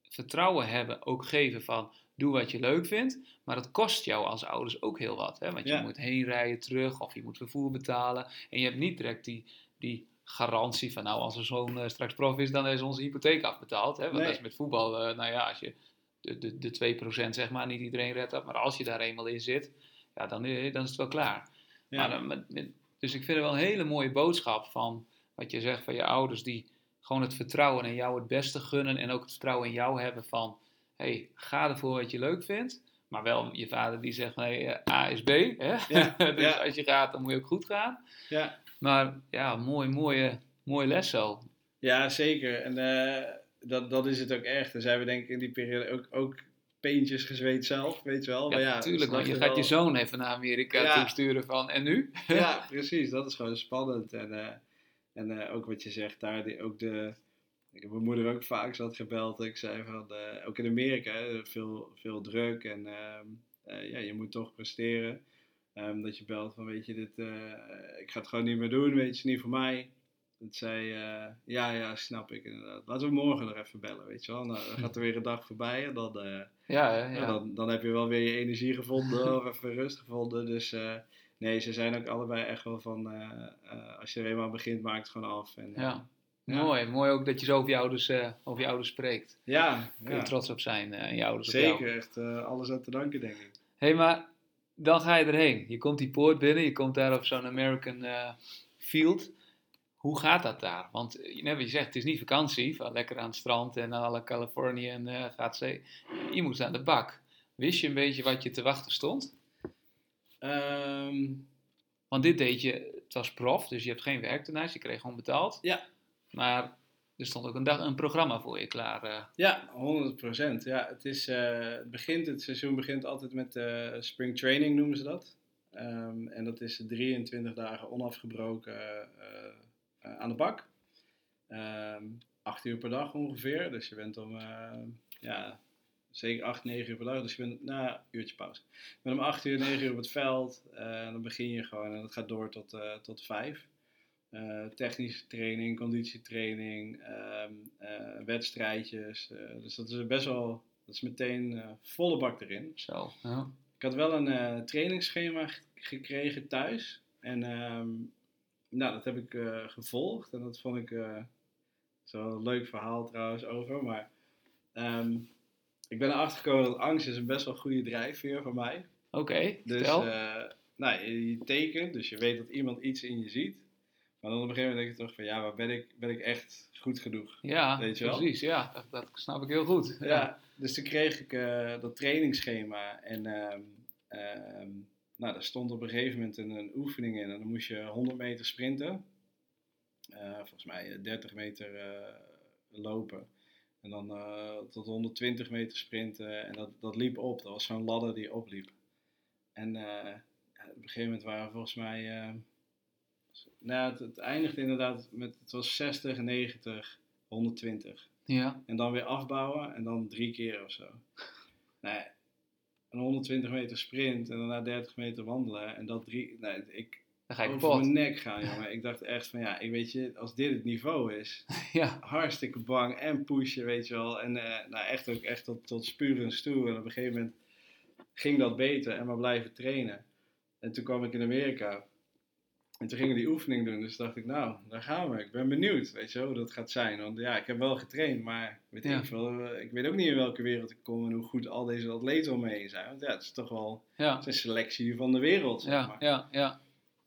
vertrouwen hebben, ook geven van doe wat je leuk vindt. Maar dat kost jou als ouders ook heel wat. Hè? Want je Ja. moet heen rijden terug of je moet vervoer betalen. En je hebt niet direct die, die garantie van nou als er zoon eh, straks prof is, dan is onze hypotheek afbetaald. Hè? Want Nee. dat is met voetbal, eh, nou ja, als je de, de, de 2% zeg maar, niet iedereen redt dat. Maar als je daar eenmaal in zit, ja, dan, eh, dan is het wel klaar. ja. Maar dan met- met- dus ik vind het wel een hele mooie boodschap van wat je zegt van je ouders die gewoon het vertrouwen in jou het beste gunnen en ook het vertrouwen in jou hebben van hey, ga ervoor wat je leuk vindt. Maar wel je vader die zegt nee, A is B. Hè? Ja, dus ja. als je gaat, dan moet je ook goed gaan. ja. Maar ja, mooi, mooie, mooie les zo. Ja, zeker. En eh, dat, dat is het ook echt. En zijn we denk ik in die periode ook, ook peentjes gezweet zelf, weet je wel. Ja, maar ja, natuurlijk. Want je gaat wel. je zoon even naar Amerika Ja. toesturen van en nu? Ja, precies. Dat is gewoon spannend. En, eh, en eh, ook wat je zegt daar, die, ook de... Ik heb mijn moeder ook vaak zat gebeld. Ik zei van, ook in Amerika, veel, veel druk. En ehm, eh, ja, je moet toch presteren. Ehm, dat je belt van, weet je, dit, eh, ik ga het gewoon niet meer doen. Weet je, het is niet voor mij. Dat zei, eh, ja, ja, snap ik inderdaad. Laten we morgen nog even bellen, weet je wel. Nou, dan gaat er weer een dag voorbij en dan... eh, Ja, ja. dan, dan heb je wel weer je energie gevonden of even rust gevonden. Dus eh, nee, ze zijn ook allebei echt wel van, als je er eenmaal begint, maak het gewoon af. En, Ja. Ja. Mooi, mooi ook dat je zo over je ouders, over je ouders spreekt. ja, Kun je ja. trots op zijn en je ouders op jou. zeker. Echt alles aan te danken, denk ik. Hé, hey, maar dan ga je erheen. Je komt die poort binnen, je komt daar op zo'n American eh, field. Hoe gaat dat daar? Want eh, net wat je zegt, het is niet vakantie, van lekker aan het strand en alle Californië en eh, gaat zee. Je moet aan de bak. Wist je een beetje wat je te wachten stond? Ehm, Want dit deed je, het was prof, dus je hebt geen werk daarnaast, je kreeg gewoon betaald. Ja. Maar er stond ook een, dag, een programma voor je klaar. eh. ja, 100%. Ja, het, is, eh, het, begint, het seizoen begint altijd met eh, spring training, noemen ze dat. Ehm, en dat is 23 dagen onafgebroken aan de bak. Ehm, acht uur per dag ongeveer. Dus je bent om, ja, zeker 8, 9 uur per dag. Dus je bent, nou, een uurtje pauze. Je bent om 8 uur, 9 uur op het veld. Eh, dan begin je gewoon en dat gaat door tot, tot 5. Eh, technische training, conditietraining, ehm, eh, wedstrijdjes. eh, dus dat is best wel, dat is meteen eh, volle bak erin. Zo. Ja. Ik had wel een eh, trainingsschema gekregen thuis. En ehm, nou, dat heb ik eh, gevolgd. En dat vond ik uh, zo'n leuk verhaal trouwens over. Maar ehm, ik ben erachter gekomen dat angst is een best wel goede drijfveer voor mij. Oké, Dus eh, nou, je, je tekent, dus je weet dat iemand iets in je ziet. Maar dan op een gegeven moment denk je toch van ja, maar ben ik, ben ik echt goed genoeg? ja, weet je wel? precies. Ja, dat, dat snap ik heel goed. Ja, dus toen kreeg ik eh, dat trainingsschema en ehm, ehm, nou, daar stond op een gegeven moment een, een oefening in en dan moest je 100 meter sprinten. Eh, volgens mij eh, 30 meter eh, lopen. En dan tot 120 meter sprinten en dat, dat liep op. Dat was zo'n ladder die opliep. En op een gegeven moment waren volgens mij... nou, het, het eindigde inderdaad met... Het was 60, 90, 120. Ja, En dan weer afbouwen en dan drie keer of zo. Nee, een 120 meter sprint en daarna 30 meter wandelen. En dat drie. Nee, ik dan ga je over mijn nek gaan, jongen. Ik dacht echt van ja, ik weet je, als dit het niveau is, Ja, hartstikke bang en pushen, weet je wel. En eh, nou, echt ook echt tot, tot spurens toe. En op een gegeven moment ging dat beter en maar blijven trainen. En toen kwam ik in Amerika. En toen gingen we die oefening doen. Dus dacht ik, nou, daar gaan we. Ik ben benieuwd, weet je wel, hoe dat gaat zijn. Want ja, ik heb wel getraind, maar weet Ja. ik, veel, eh, ik weet ook niet in welke wereld ik kom en hoe goed al deze atleten om me heen zijn. Want ja, het is toch wel ja, een selectie van de wereld, zeg ja, maar. ja, ja.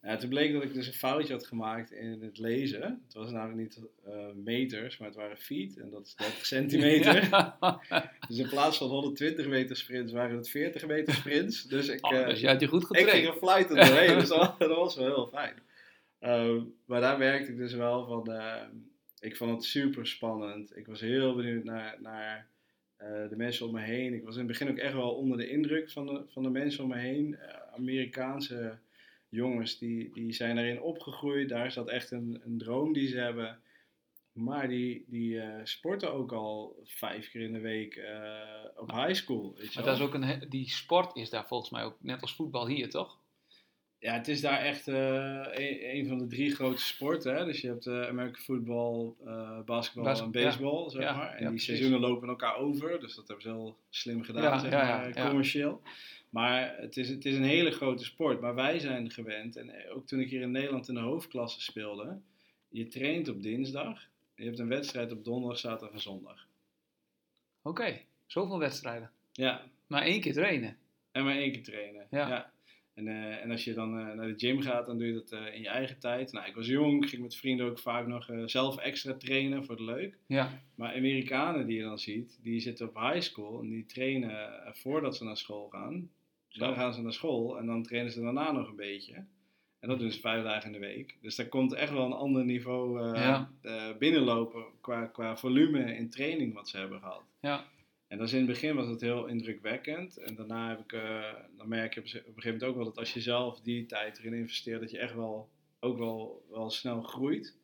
Ja, toen bleek dat ik dus een foutje had gemaakt in het lezen. Het was namelijk niet eh, meters, maar het waren feet. En dat is 30 centimeter. Ja. Dus in plaats van 120 meter sprints waren het 40 meter sprints. Dus ik, Oh, eh, dus je had je goed ik ging getraind. er fluiten doorheen. dus dat, dat was wel heel fijn. Ehm, maar daar merkte ik dus wel van... eh, ik vond het super spannend. Ik was heel benieuwd naar, naar eh, de mensen om me heen. Ik was in het begin ook echt wel onder de indruk van de, van de mensen om me heen. Eh, Amerikaanse jongens, die, die zijn daarin opgegroeid. Daar is dat echt een, een droom die ze hebben. Maar die, die eh, sporten ook al vijf keer in de week eh, op high school. Weet je Maar wel. dat is ook een, die sport is daar volgens mij ook net als voetbal hier, toch? Ja, het is daar echt eh, een, een van de drie grote sporten. Hè? Dus je hebt American football, basketbal Bas- en baseball, zeg Ja, maar. En ja, die seizoenen lopen elkaar over. Dus dat hebben ze heel slim gedaan, zeg maar, commercieel. Maar het is, het is een hele grote sport. Maar wij zijn gewend, en ook toen ik hier in Nederland in de hoofdklasse speelde. Je traint op dinsdag. Je hebt een wedstrijd op donderdag, zaterdag en zondag. Oké, zoveel wedstrijden. Ja, Maar één keer trainen. En maar één keer trainen. Ja. En, eh, en als je dan eh, naar de gym gaat, dan doe je dat eh, in je eigen tijd. Nou, ik was jong, ging met vrienden ook vaak nog zelf extra trainen voor de leuk. Ja, Maar Amerikanen die je dan ziet, die zitten op high school en die trainen voordat ze naar school gaan. Dan gaan ze naar school en dan trainen ze daarna nog een beetje. En dat doen ze vijf dagen in de week. Dus daar komt echt wel een ander niveau eh, Ja. eh, binnenlopen qua, qua volume in training wat ze hebben gehad. ja, En dus in het begin was het heel indrukwekkend. En daarna heb ik, eh, dan merk je op een gegeven moment ook wel dat als je zelf die tijd erin investeert, dat je echt wel, ook wel, wel snel groeit.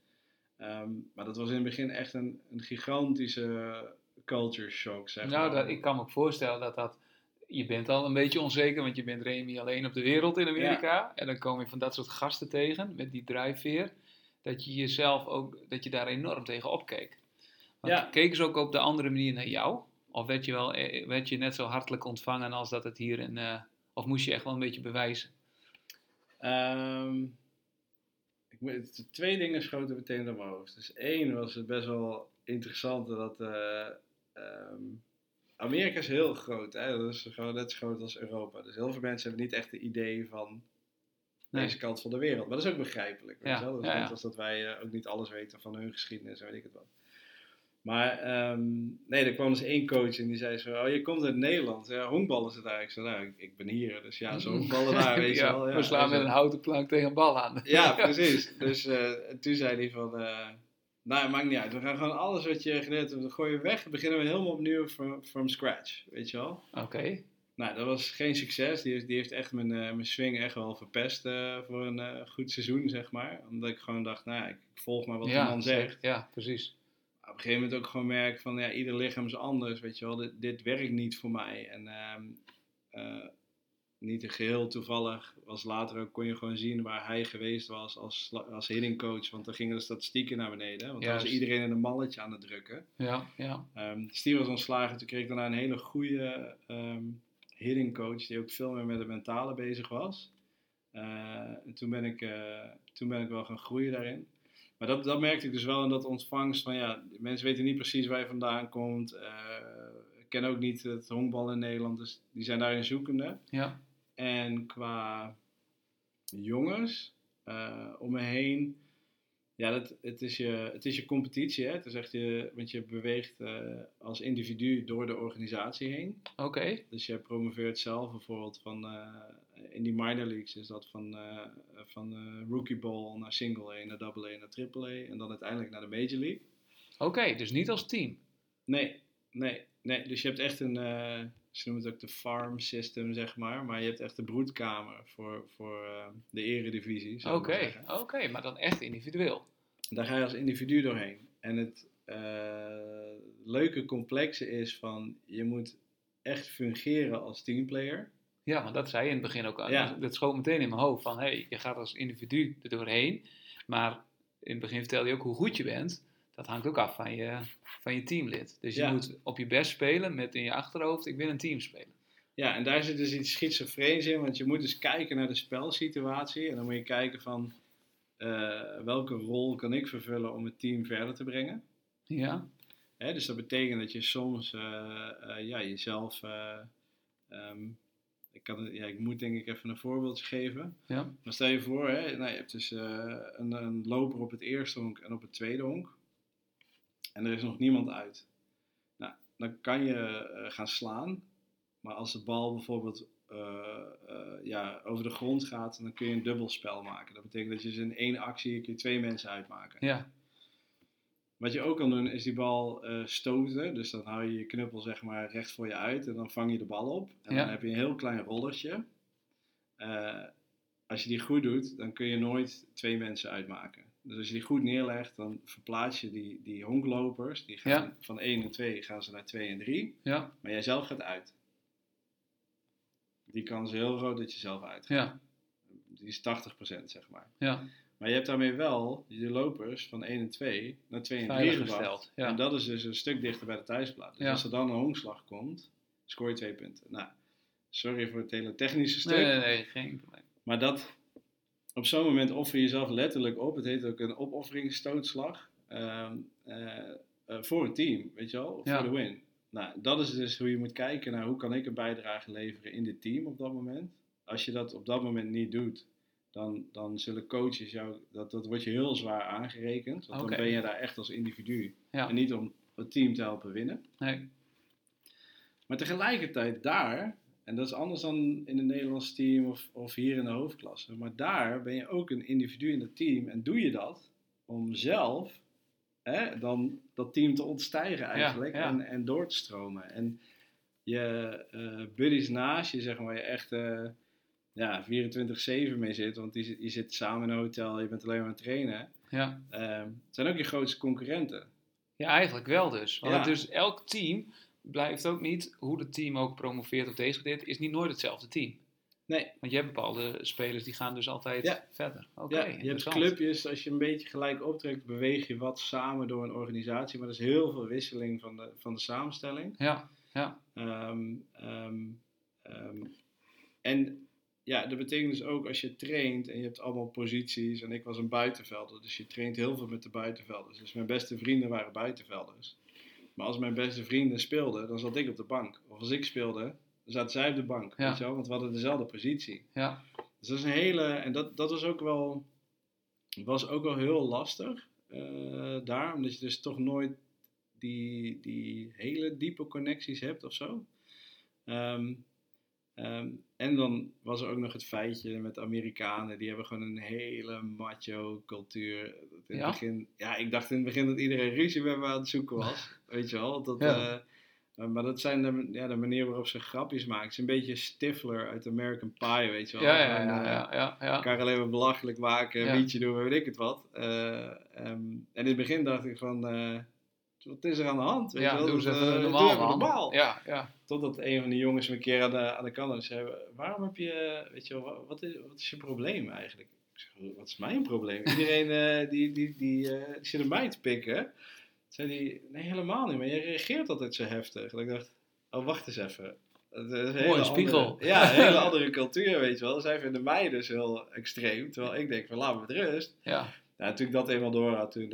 Ehm, maar dat was in het begin echt een, een gigantische culture shock, zeg nou, maar. dat, ik kan me voorstellen dat dat... Je bent al een beetje onzeker, want je bent Remy alleen op de wereld in Amerika. En dan kom je van dat soort gasten tegen, met die drijfveer. Dat je jezelf ook, dat je daar enorm tegen opkeek. Want Ja. keken ze ook op de andere manier naar jou? Of werd je, wel, eh, werd je net zo hartelijk ontvangen als dat het hier in... eh, of moest je echt wel een beetje bewijzen? Ehm, ik, twee dingen schoten meteen door mijn hoofd. Dus één was het best wel interessant dat eh, ehm, Amerika is heel groot. Hè? Dat is gewoon net zo groot als Europa. Dus heel veel mensen hebben niet echt een idee van Nee. deze kant van de wereld. Maar dat is ook begrijpelijk. Weet Ja, wel? Dat is ja, net ja. als dat wij eh, ook niet alles weten van hun geschiedenis en weet ik het wat. Maar ehm, nee, er kwam dus één coach en die zei zo, oh je komt uit Nederland. Ja, honkbal is het eigenlijk. Ik zei, nou, ik, ik ben hier, dus ja, zo honkballen daar, weet je wel. Ja, we slaan met zo- een houten plank tegen een bal aan. ja, precies. Dus eh, toen zei hij van, eh, nou, maakt niet uit. We gaan gewoon alles wat je geleerd hebt, gooien we weg. Dan beginnen we helemaal opnieuw from, from scratch, weet je wel. Oké. Nou, dat was geen succes. Die heeft, die heeft echt mijn, eh, mijn swing echt wel verpest eh, voor een eh, goed seizoen, zeg maar. Omdat ik gewoon dacht, nou ja, ik volg maar wat ja, de man zegt. Ja, precies. Maar op een gegeven moment ook gewoon merk van, ja, ieder lichaam is anders, weet je wel. Dit, dit werkt niet voor mij. En ehm, eh, niet een geheel toevallig was later ook, kon je gewoon zien waar hij geweest was als, als hitting coach. Want dan gingen de statistieken naar beneden. Want dan was Juist. iedereen in een malletje aan het drukken. Ja, ja. Ehm was ontslagen. Toen kreeg ik daarna een hele goede ehm hitting coach die ook veel meer met het mentale bezig was. Eh, en toen ben, ik, eh, toen ben ik wel gaan groeien daarin. Maar dat, dat merkte ik dus wel in dat ontvangst van ja, mensen weten niet precies waar je vandaan komt. eh kennen ook niet het honkbal in Nederland, dus die zijn daarin zoekende. Ja, En qua jongens eh, om me heen, ja, dat, het, is je, het is je competitie. Hè? Het is echt je, want je beweegt eh, als individu door de organisatie heen. oké. Dus je promoveert zelf bijvoorbeeld van, eh, in die minor leagues is dat van, van rookie ball naar single A, naar double A, naar triple A en dan uiteindelijk naar de major league. Oké, dus niet als team. Nee, nee, nee. Dus je hebt echt een, eh, ze noemen het ook de farm system, zeg maar. Maar je hebt echt de broedkamer voor, voor eh, de eredivisie. Oké, maar oké, maar dan echt individueel. Daar ga je als individu doorheen. En het eh, leuke complexe is van, je moet echt fungeren als teamplayer. Ja, maar dat zei je in het begin ook al. Ja. Dat schoot meteen in mijn hoofd van, hé, hey, je gaat als individu er doorheen. Maar in het begin vertelde je ook hoe goed je bent. Dat hangt ook af van je, van je teamlid. Dus je Ja. moet op je best spelen met in je achterhoofd, ik wil een team spelen. Ja, en daar zit dus iets schizofreens in, want je moet dus kijken naar de spelsituatie. En dan moet je kijken van, eh, welke rol kan ik vervullen om het team verder te brengen. Ja, Hè, dus dat betekent dat je soms eh, eh, ja, jezelf. eh, ehm, ik, kan, ja, ik moet denk ik even een voorbeeldje geven. ja, Maar stel je voor, hè, nou, je hebt dus een, een loper op het eerste honk en op het tweede honk. En er is nog niemand uit. Nou, dan kan je eh, gaan slaan. Maar als de bal bijvoorbeeld eh, eh, ja, over de grond gaat, dan kun je een dubbelspel maken. Dat betekent dat je dus in één actie kun je twee mensen uitmaken. ja, Wat je ook kan doen is die bal eh, stoten. Dus dan hou je je knuppel zeg maar recht voor je uit en dan vang je de bal op. En Ja. dan heb je een heel klein rollertje. Als je die goed doet, dan kun je nooit twee mensen uitmaken. Dus als je die goed neerlegt, dan verplaats je die, die honklopers. Die gaan Ja. van 1 en 2 gaan ze naar 2 en 3. ja, Maar jij zelf gaat uit. Die kans is heel groot dat je zelf uitgaat. ja, Die is 80% zeg maar. ja, Maar je hebt daarmee wel je lopers van 1 en 2 naar 2 en 3 veilig gebracht. Ja, En dat is dus een stuk dichter bij de thuisplaat. Dus Ja. als er dan een honkslag komt, scoor je twee punten. Nou, sorry voor het hele technische stuk. nee, nee, nee, geen probleem. Maar dat, op zo'n moment offer je jezelf letterlijk op. Het heet ook een opofferingsstootslag. ehm, eh, eh, voor een team, weet je wel? Ja. Voor de win. Nou, dat is dus hoe je moet kijken naar hoe kan ik een bijdrage leveren in dit team op dat moment. Als je dat op dat moment niet doet, dan, dan zullen coaches jou, dat, dat wordt je heel zwaar aangerekend. Want dan ben je daar echt als individu. Ja. En niet om het team te helpen winnen. Nee, Maar tegelijkertijd daar, en dat is anders dan in een Nederlands team of, of hier in de hoofdklasse, maar daar ben je ook een individu in het team en doe je dat om zelf hè, dan dat team te ontstijgen eigenlijk ja. En, en door te stromen. En je eh, buddies naast je, zeg maar, waar je echt eh, ja, 24-7 mee zit, want die, zit- je zit samen in een hotel, je bent alleen maar aan het trainen, ja. eh, zijn ook je grootste concurrenten. Ja, eigenlijk wel dus. Want Ja. dus elk team blijft ook niet, hoe het team ook promoveert of degradeert, is niet nooit hetzelfde team. Nee, Want je hebt bepaalde spelers die gaan dus altijd Ja. verder. Oké, ja, je hebt clubjes, als je een beetje gelijk optrekt, beweeg je wat samen door een organisatie. Maar er is heel veel wisseling van de, van de samenstelling. Ja, ja, Ehm, ehm, ehm, en ja, dat betekent dus ook als je traint en je hebt allemaal posities. En ik was een buitenvelder, dus je traint heel veel met de buitenvelders. Dus mijn beste vrienden waren buitenvelders. Maar als mijn beste vrienden speelden, dan zat ik op de bank. Of als ik speelde, dan zaten zij op de bank. Ja. Weet je wel? Want we hadden dezelfde positie. ja, Dus dat is een hele, en dat, dat was ook wel, was ook wel heel lastig eh, daar, omdat je dus toch nooit die, die hele diepe connecties hebt of zo. Ehm, ehm, en dan was er ook nog het feitje met Amerikanen, die hebben gewoon een hele macho cultuur. In Ja? het begin, ja, ik dacht in het begin dat iedereen ruzie met me aan het zoeken was, weet je wel. Dat, Ja. eh, maar- dat zijn de, ja, de manier waarop ze grapjes maken. Het is een beetje Stifler uit American Pie, weet je wel. Ja, ja, eh, ja, ja, ja. elkaar alleen maar belachelijk maken, een Ja. liedje doen, weet ik het wat. Eh, ehm, en in het begin dacht ik van, wat is er aan de hand? Weet je Ja, wel? doe eens Dat, even eh, normaal, normaal. Ja, ja. Totdat een van die jongens me een keer aan de, aan de kant zei, waarom heb je, weet je wel, wa- wat is, wat is je probleem eigenlijk? Ik zeg, wat is mijn probleem? Iedereen eh, die, die, die, eh, die zit er mij te pikken. Zei hij, nee helemaal niet, maar je reageert altijd zo heftig. En ik dacht, oh wacht eens even. Het is een hele Mooi, spiegel. andere- ja, een hele andere cultuur, weet je wel. Zij vinden mij dus heel extreem. Terwijl ik denk van, laat me met rust. ja. Nou, toen ik dat eenmaal door had, toen,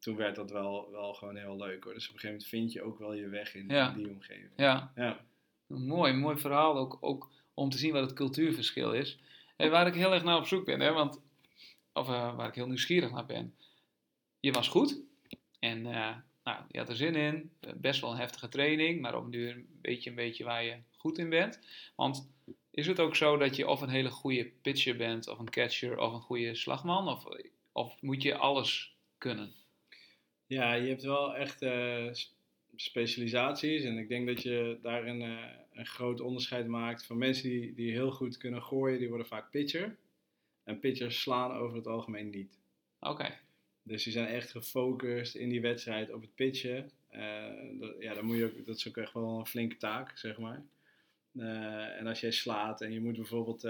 toen werd dat wel, wel gewoon heel leuk hoor. Dus op een gegeven moment vind je ook wel je weg in, Ja. in die omgeving. ja. Ja. Mooi, mooi verhaal ook, ook om te zien wat het cultuurverschil is. En waar ik heel erg naar op zoek ben, hè, want, of eh, waar ik heel nieuwsgierig naar ben. Je was goed en eh, nou, je had er zin in, eh, best wel een heftige training, maar op een duur een beetje, een beetje waar je goed in bent. Want is het ook zo dat je of een hele goede pitcher bent, of een catcher, of een goede slagman, of, of moet je alles kunnen? Ja, je hebt wel echt eh, specialisaties. En ik denk dat je daarin eh, een groot onderscheid maakt van mensen die, die heel goed kunnen gooien, die worden vaak pitcher. En pitchers slaan over het algemeen niet. Oké, Dus die zijn echt gefocust in die wedstrijd op het pitchen. Eh, dat, ja, dan moet je ook, dat is ook echt wel een flinke taak, zeg maar. En als jij slaat en je moet bijvoorbeeld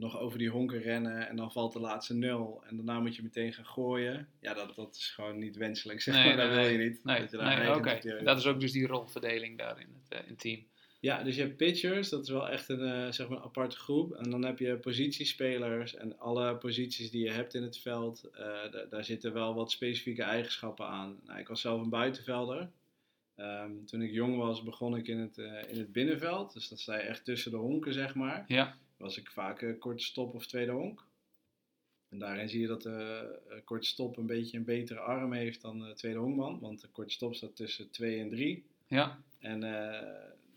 nog over die honken rennen en dan valt de laatste nul en daarna moet je meteen gaan gooien. Ja, dat, dat is gewoon niet wenselijk, zeg Nee, maar. dat nee, wil nee. je niet. nee, dat je daar nee Dat is ook dus die rolverdeling daar in het, eh, in het team. Ja, dus je hebt pitchers, dat is wel echt een, eh, zeg maar een aparte groep. En dan heb je positiespelers en alle posities die je hebt in het veld, eh, da- daar zitten wel wat specifieke eigenschappen aan. Nou, ik was zelf een buitenvelder. Ehm, toen ik jong was, begon ik in het, in het binnenveld. Dus dat sta je echt tussen de honken, zeg maar. Ja, Was ik vaak eh, korte stop of tweede honk. En daarin zie je dat de eh, korte stop een beetje een betere arm heeft dan de tweede honkman. Want de korte stop staat tussen 2 en 3. ja, En eh,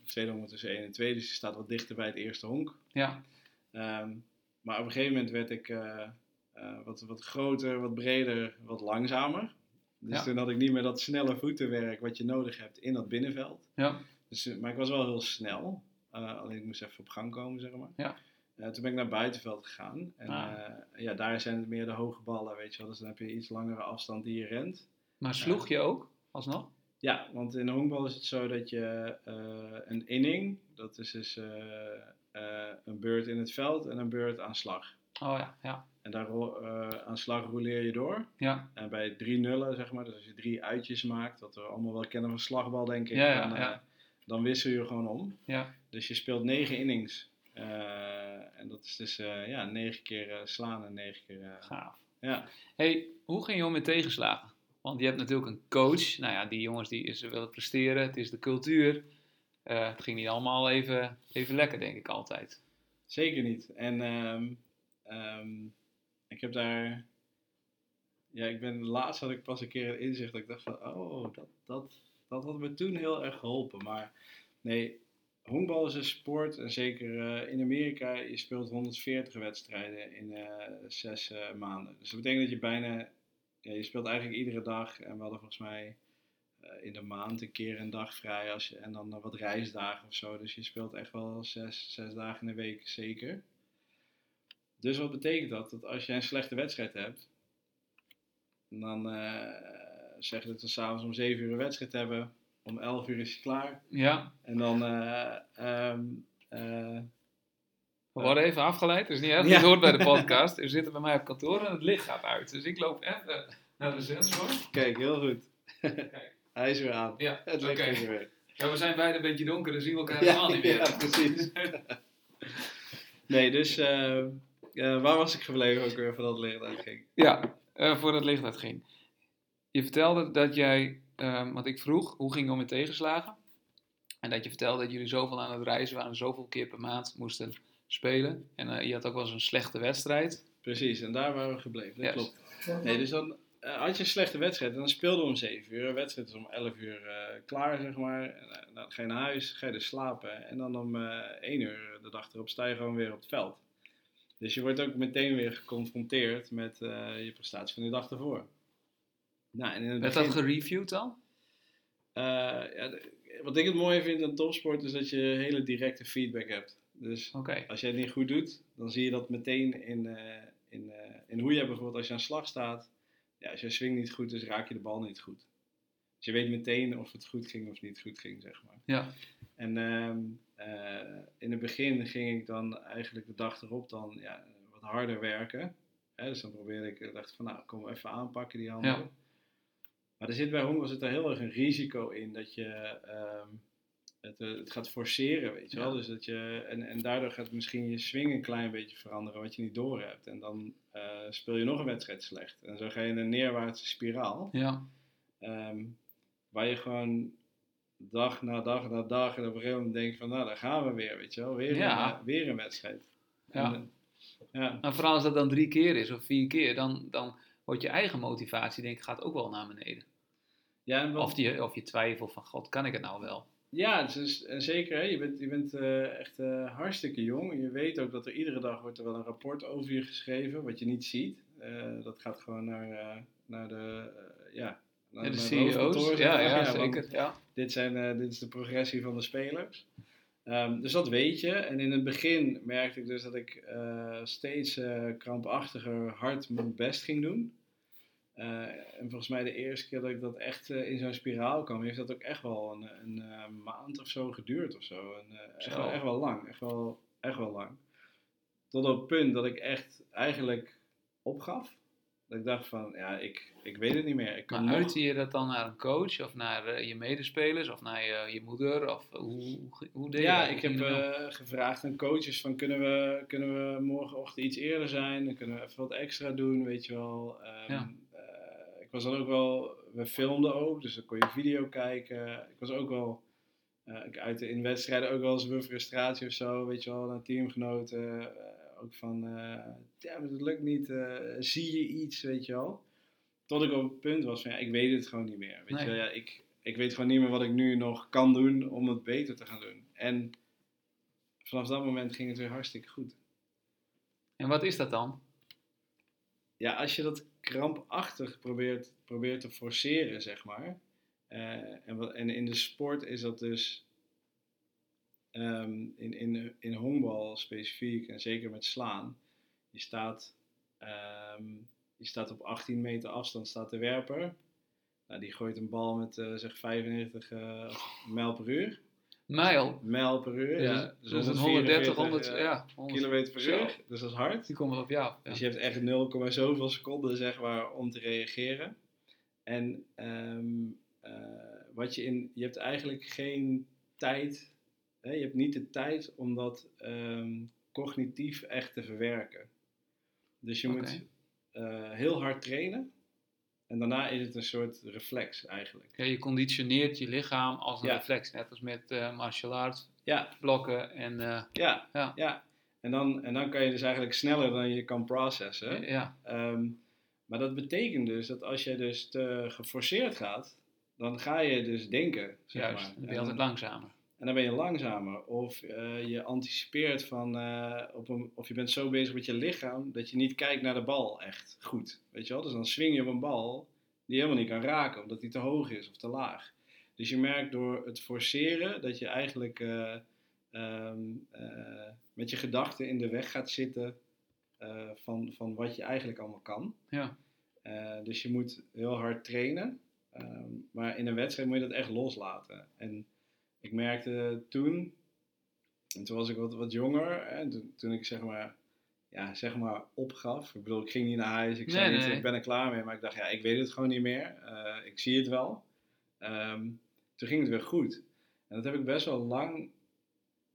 de tweede honk tussen 1 en 2, dus die staat wat dichter bij het eerste honk. ja. Ehm, maar op een gegeven moment werd ik eh, eh, wat, wat groter, wat breder, wat langzamer. Dus Ja. toen had ik niet meer dat snelle voetenwerk wat je nodig hebt in dat binnenveld. ja. Dus, eh, maar ik was wel heel snel. Eh, alleen ik moest even op gang komen, zeg maar. Ja. Eh, toen ben ik naar buitenveld gegaan. En Ah. eh, ja, daar zijn het meer de hoge ballen, weet je wel. Dus dan heb je iets langere afstand die je rent. Maar sloeg je ook, alsnog? Ja, want in de honkbal is het zo dat je eh, een inning, dat is dus eh, eh, een beurt in het veld en een beurt aan slag. Oh ja, ja, En daar eh, aan slag roleer je door. ja, En bij drie nullen, zeg maar, dus als je drie uitjes maakt, wat we allemaal wel kennen van slagbal, denk ik, Ja, ja, dan, eh, ja. dan wissel je gewoon om. ja. Dus je speelt negen innings. Eh, en dat is dus eh, ja, negen keer eh, slaan en negen keer. eh, Gaaf. ja. Hey, hoe ging je om met tegenslagen? Want je hebt natuurlijk een coach. Nou ja, die jongens die ze willen presteren. Het is de cultuur. Het ging niet allemaal even, even lekker, denk ik altijd. Zeker niet. En ehm, ehm, ik heb daar. Ja, ik ben laatst had ik pas een keer een inzicht dat ik dacht van, oh, dat, dat, dat had me toen heel erg geholpen. Maar nee, honkbal is een sport en zeker eh, in Amerika, je speelt 140 wedstrijden in eh, zes eh, maanden. Dus dat betekent dat je bijna, ja, je speelt eigenlijk iedere dag en we hadden volgens mij in de maand een keer een dag vrij als je, en dan wat reisdagen of zo. Dus je speelt echt wel zes, zes dagen in de week zeker. Dus wat betekent dat? Dat als je een slechte wedstrijd hebt, dan eh zeggen dat we s'avonds om 7 uur een wedstrijd hebben, om 11 uur is je klaar. Ja, En dan. eh, we worden even afgeleid. Dus niet erg. Ja. Hoort bij de podcast. We zitten bij mij op kantoor en het licht gaat uit. Dus ik loop even naar de sensor. kijk, heel goed. Hij is weer aan. Ja, Het licht is er weer. Ja, we zijn beide een beetje donker, dan zien we elkaar Ja, helemaal niet meer. ja, precies. Nee, dus eh, waar was ik gebleven ook weer voordat het licht uitging? Ja, voordat het licht uitging. Je vertelde dat jij, ehm want ik vroeg, hoe ging je om met tegenslagen? En dat je vertelde dat jullie zoveel aan het reizen waren, zoveel keer per maand moesten spelen. En eh, je had ook wel eens een slechte wedstrijd. Precies, en daar waren we gebleven. Dat Yes. klopt. Nee, dus dan eh, had je een slechte wedstrijd en dan speelden we om 7 uur. Een wedstrijd is om 11 uur eh, klaar, zeg maar. En, dan ga je naar huis, ga je dus slapen. En dan om eh 1 uur de dag erop sta je gewoon weer op het veld. Dus je wordt ook meteen weer geconfronteerd met je prestatie van de dag ervoor. Nou, en in het Werd begin, dat gereviewd dan? eh, ja, wat ik het mooie vind aan topsport is dat je hele directe feedback hebt. Dus als jij het niet goed doet, dan zie je dat meteen in, eh, in, eh, in hoe jij bijvoorbeeld als je aan slag staat. Ja, als je swing niet goed is, raak je de bal niet goed. Dus je weet meteen of het goed ging of niet goed ging, zeg maar. Ja. En ehm, eh, in het begin ging ik dan eigenlijk de dag erop dan ja, wat harder werken. Hè, dus dan probeerde ik, dacht van nou, kom even aanpakken die handen. Ja. Maar er zit bij honkbal zit er heel erg een risico in dat je ehm, het, eh, het gaat forceren, weet je wel. Ja. Dus dat je, en, en daardoor gaat misschien je swing een klein beetje veranderen wat je niet door hebt. En dan eh, speel je nog een wedstrijd slecht. En zo ga je in een neerwaartse spiraal. Ja. Ehm, waar je gewoon dag na dag na dag en op een gegeven moment denkt van nou, daar gaan we weer, weet je wel. Weer, Ja. een, weer een wedstrijd. Ja. En, ja. Nou, vooral als dat dan drie keer is of vier keer, dan, dan wordt je eigen motivatie denk ik gaat ook wel naar beneden. Ja, Of je, of je twijfelt van, god, kan ik het nou wel? Ja, dus, en zeker, hè, je bent, je bent eh, echt eh, hartstikke jong. En je weet ook dat er iedere dag wordt er wel een rapport over je geschreven, wat je niet ziet. Eh, dat gaat gewoon naar, naar de, ja, naar, Ja, de naar CEO's, ja, ja, want zeker. Ja. Dit, zijn, dit is de progressie van de spelers. Ehm, dus dat weet je. En in het begin merkte ik dus dat ik eh, steeds eh, krampachtiger hard mijn best ging doen. Eh, en volgens mij de eerste keer dat ik dat echt in zo'n spiraal kwam, heeft dat ook echt wel een, een maand of zo geduurd of zo. En, echt, wel, echt wel lang, echt wel, echt wel lang. Tot op het punt dat ik echt eigenlijk opgaf. Dat ik dacht van, ja, ik, ik weet het niet meer. Ik kan Maar nog- je dat dan naar een coach of naar eh, je medespelers of naar je, je moeder? Of hoe, hoe, deed je Ja, dat? ik heb je eh, gevraagd aan coaches van kunnen we, kunnen we morgenochtend iets eerder zijn? Dan kunnen we even wat extra doen, weet je wel. Ehm, Ja. eh, ik was dan ook wel, we filmden ook, dus dan kon je video kijken. Ik was ook wel, eh, ik uitte in wedstrijden ook wel eens een frustratie of zo, weet je wel, naar teamgenoten. ook van, ja, maar het lukt niet, eh, zie je iets, weet je wel. Tot ik op het punt was van, ja, ik weet het gewoon niet meer. Weet Nee. je wel, ja, ik, ik weet gewoon niet meer wat ik nu nog kan doen om het beter te gaan doen. En vanaf dat moment ging het weer hartstikke goed. En wat is dat dan? Ja, als je dat krampachtig probeert, probeert te forceren, zeg maar. eh, en, wat, en in de sport is dat dus. ehm, in, in, in honkbal specifiek, en zeker met slaan. Je staat, ehm, je staat op 18 meter afstand, staat de werper. Nou, die gooit een bal met eh, zeg 95 eh, mijl per uur. Mijl. Mijl per uur, Ja, dus dat is een 130, 100, eh, ja, 100 kilometer per Zo. uur. Dus dat is hard. Die komen op jou. Ja. Dus je hebt echt 0, zoveel seconden zeg maar, om te reageren. En ehm, eh, wat je in, je hebt eigenlijk geen tijd, hè, je hebt niet de tijd om dat ehm, cognitief echt te verwerken. Dus je moet eh, heel hard trainen en daarna is het een soort reflex eigenlijk. Ja, je conditioneert je lichaam als een Ja. reflex, net als met eh martial arts, Ja, blokken en eh, ja, ja. ja. En dan, en dan kan je dus eigenlijk sneller dan je kan processen. ja. Ehm, maar dat betekent dus dat als je dus te geforceerd gaat, dan ga je dus denken. Zeg Juist, maar. dan ben En je altijd langzamer. En dan ben je langzamer. Of eh, je anticipeert van, eh, op een, of je bent zo bezig met je lichaam dat je niet kijkt naar de bal echt goed. Weet je wel? Dus dan swing je op een bal die je helemaal niet kan raken, omdat die te hoog is of te laag. Dus je merkt door het forceren dat je eigenlijk eh, ehm, eh, met je gedachten in de weg gaat zitten van, van wat je eigenlijk allemaal kan. Ja. Dus je moet heel hard trainen. Ehm, maar in een wedstrijd moet je dat echt loslaten. En ik merkte toen, en toen was ik wat, wat jonger, hè, toen, toen ik zeg maar, ja, zeg maar opgaf. Ik bedoel, ik ging niet naar huis, ik zei Nee, niet, nee. ik ben er klaar mee. Maar ik dacht, ja, ik weet het gewoon niet meer. Eh, ik zie het wel. Ehm, toen ging het weer goed. En dat heb ik best wel lang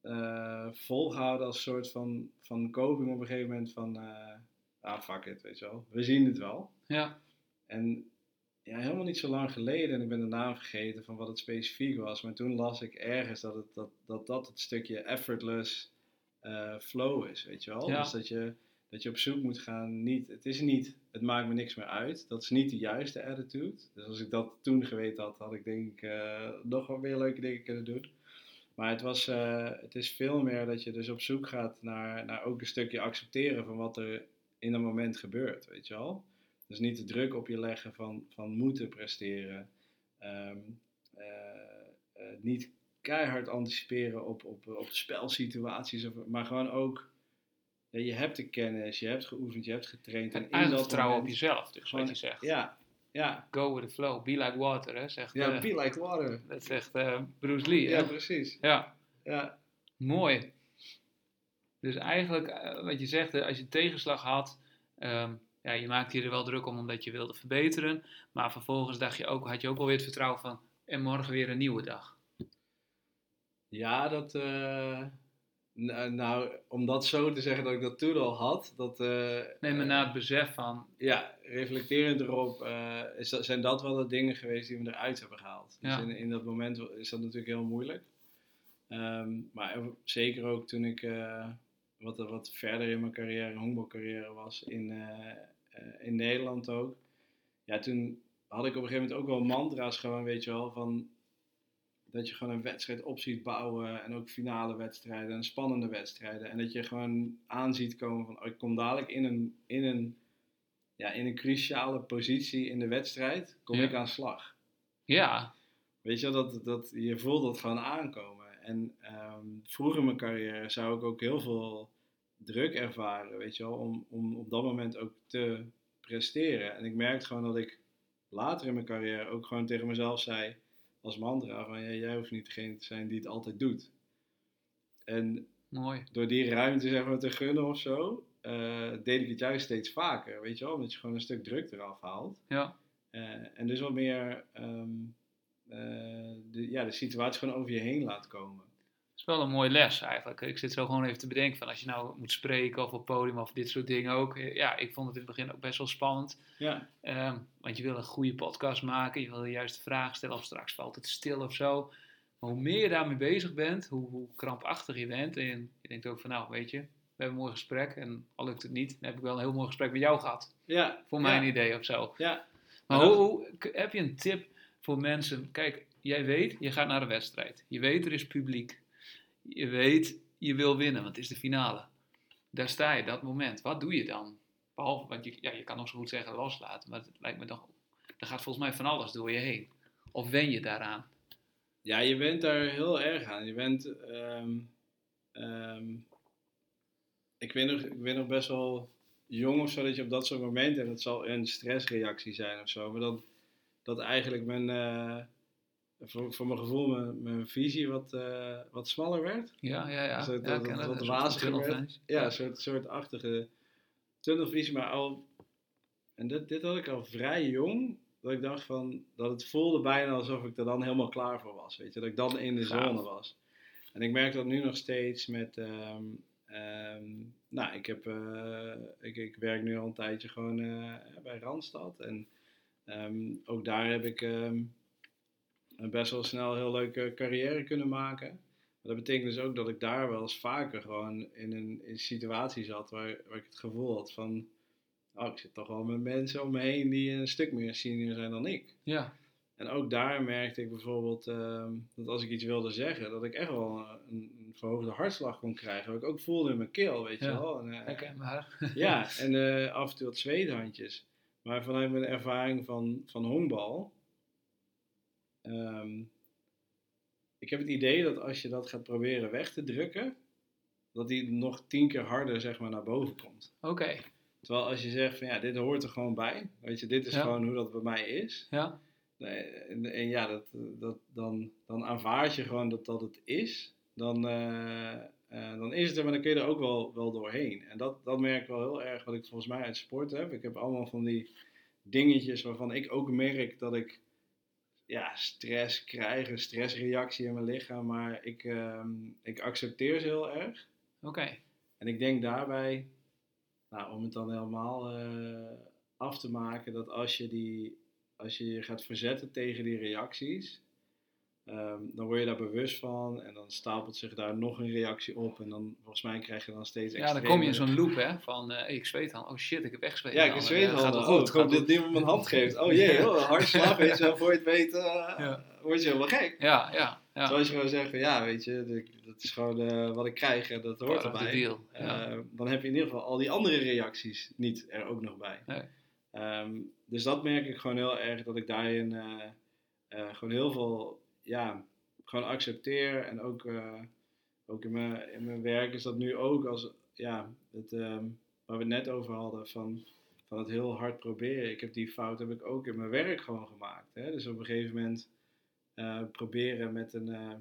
eh, volgehouden als soort van, van coping op een gegeven moment van, eh, ah fuck it, weet je wel. We zien het wel. Ja. En ja, helemaal niet zo lang geleden, en ik ben de naam vergeten van wat het specifiek was, maar toen las ik ergens dat het, dat, dat, dat het stukje effortless eh, flow is, weet je wel. Ja. Dus dat je, dat je op zoek moet gaan, niet, het is niet, het maakt me niks meer uit. Dat is niet de juiste attitude. Dus als ik dat toen geweten had, had ik denk ik eh, nog wat meer leuke dingen kunnen doen. Maar het, was, eh, het is veel meer dat je dus op zoek gaat naar, naar ook een stukje accepteren van wat er in een moment gebeurt, weet je wel. Dus niet de druk op je leggen van, van moeten presteren. Ehm, eh, eh, niet keihard anticiperen op, op, op spelsituaties, of, maar gewoon ook, ja, je hebt de kennis, je hebt geoefend, je hebt getraind. En in dat vertrouwen op jezelf, dus gewoon- wat je zegt. Ja, ja, Go with the flow, be like water, hè, zegt, ja eh, be like water. dat zegt Bruce Lee. Hè? Ja, precies. ja. Ja, Mooi. Dus eigenlijk, wat je zegt, als je tegenslag had, ehm, ja, je maakte je er wel druk om omdat je wilde verbeteren, maar vervolgens dacht je ook, had je ook alweer het vertrouwen van, en morgen weer een nieuwe dag. ja dat. eh, nou, om dat zo te zeggen dat ik dat toen al had, dat. eh, Neem me eh, na het besef van, ja, reflecterend erop is dat, zijn dat wel de dingen geweest die we eruit hebben gehaald. Dus in, in dat moment is dat natuurlijk heel moeilijk. Ehm, maar zeker ook toen ik wat, wat verder in mijn carrière, honkbalcarrière was, in, eh, eh, in Nederland ook. Ja, toen had ik op een gegeven moment ook wel mantra's gewoon, weet je wel, van dat je gewoon een wedstrijd op ziet bouwen en ook finale wedstrijden en spannende wedstrijden. En dat je gewoon aanziet komen van, oh, ik kom dadelijk in een, in een, ja, in een cruciale positie in de wedstrijd, kom Ja. ik aan slag. ja, Weet je, wel, dat, dat, je voelt dat gewoon aankomen. En ehm, vroeger in mijn carrière zou ik ook heel veel druk ervaren, weet je wel, om, om op dat moment ook te presteren. En ik merkte gewoon dat ik later in mijn carrière ook gewoon tegen mezelf zei, als mantra, van ja, jij hoeft niet degene te zijn die het altijd doet. En mooi. door die ruimte zeg maar, te gunnen of zo, eh, deed ik het juist steeds vaker, weet je wel, omdat je gewoon een stuk druk eraf haalt. Ja, Eh, en dus wat meer ehm, eh, de, ja, de situatie gewoon over je heen laat komen. het is wel een mooie les eigenlijk. Ik zit zo gewoon even te bedenken van, als je nou moet spreken of op podium of dit soort dingen ook. eh, Ja, ik vond het in het begin ook best wel spannend. Ja, Ehm, want je wil een goede podcast maken, je wil de juiste vragen stellen of straks valt het stil of zo. Maar hoe meer je daarmee bezig bent, hoe, hoe krampachtig je bent. En je denkt ook van nou, weet je, we hebben een mooi gesprek en al lukt het niet, dan heb ik wel een heel mooi gesprek met jou gehad. ja, Voor ja, mijn idee of zo. Ja, Maar Maar hoe, heb je een tip mensen? Kijk, jij weet, je gaat naar een wedstrijd. Je weet, er is publiek. Je weet, je wil winnen, want het is de finale. Daar sta je, dat moment. Wat doe je dan? Behalve, want je, ja, je kan nog zo goed zeggen loslaten, maar het lijkt me toch... Er gaat volgens mij van alles door je heen. Of wen je daaraan? ja, je bent daar heel erg aan. Je bent, ehm, ehm, ik, weet nog, ik ben nog best wel jong of zo, dat je op dat soort momenten, en dat zal een stressreactie zijn of zo, maar dat, dat eigenlijk mijn, eh, voor, voor mijn gevoel, mijn, mijn visie wat, eh, wat smaller werd. Ja, ja, ja. Zo dat- ja, dat- dat een soort waziger tunnelvisie. Ja, een soort, soort achtige tunnelvisie, maar al. En dit, dit had ik al vrij jong. Dat ik dacht van. Dat het voelde bijna alsof ik er dan helemaal klaar voor was. Weet je, dat ik dan in de zone was. En ik merk dat nu nog steeds met. ehm, ehm, nou, ik, heb, eh, ik, ik werk nu al een tijdje gewoon bij Randstad. En ehm, ook daar heb ik een best wel snel een heel leuke carrière kunnen maken. Maar dat betekent dus ook dat ik daar wel eens vaker gewoon in een, in situatie zat waar, waar ik het gevoel had van, oh, ik zit toch wel met mensen om me heen die een stuk meer senior zijn dan ik. Ja, En ook daar merkte ik bijvoorbeeld ehm, dat als ik iets wilde zeggen, dat ik echt wel een, een verhoogde hartslag kon krijgen. Wat ik ook voelde in mijn keel, weet je Ja. wel. En, eh, herkenbaar. ja, en eh, af en toe wat zweethandjes. Maar vanuit mijn ervaring van, van honkbal. ehm, ik heb het idee dat als je dat gaat proberen weg te drukken, dat die nog tien keer harder zeg maar, naar boven komt. Oké, Terwijl als je zegt van ja, dit hoort er gewoon bij. Weet je, dit is Ja. gewoon hoe dat bij mij is. ja. En, en ja, dat, dat, dan, dan aanvaard je gewoon dat dat het is. Dan, eh, eh, dan is het er, maar dan kun je er ook wel, wel doorheen. En dat, dat merk ik wel heel erg wat ik volgens mij uit sport heb. Ik heb allemaal van die dingetjes waarvan ik ook merk dat ik ja, stress krijg, een stressreactie in mijn lichaam. Maar ik, ehm, ik accepteer ze heel erg. Oké, En ik denk daarbij, nou, om het dan helemaal eh, af te maken, dat als je, die, als je je gaat verzetten tegen die reacties, ehm, dan word je daar bewust van en dan stapelt zich daar nog een reactie op. En dan, volgens mij krijg je dan steeds Ja, dan kom je in zo'n loop hè, van eh, ik zweet al. Oh shit, ik heb echt zweet. Ja, ik al. zweet Eh, al. Oh, goed, goed. niemand me een hand geeft. Oh jee, Ja. oh, hartslag, weet je wel. Voor je het weet eh, Ja. word je helemaal gek. Ja, ja, ja. Terwijl je gewoon zegt van ja, weet je, dat is gewoon wat ik krijg en dat hoort erbij. deal. Ja. Eh, dan heb je in ieder geval al die andere reacties niet er ook nog bij. Nee. Ehm, dus dat merk ik gewoon heel erg, dat ik daarin gewoon heel veel, ja, gewoon accepteer. En ook, eh, ook in, mijn, in mijn werk is dat nu ook als, ja, het, ehm, waar we het net over hadden, van, van het heel hard proberen. Ik heb die fout heb ik ook in mijn werk gewoon gemaakt. Hè? Dus op een gegeven moment eh, proberen met een, eh,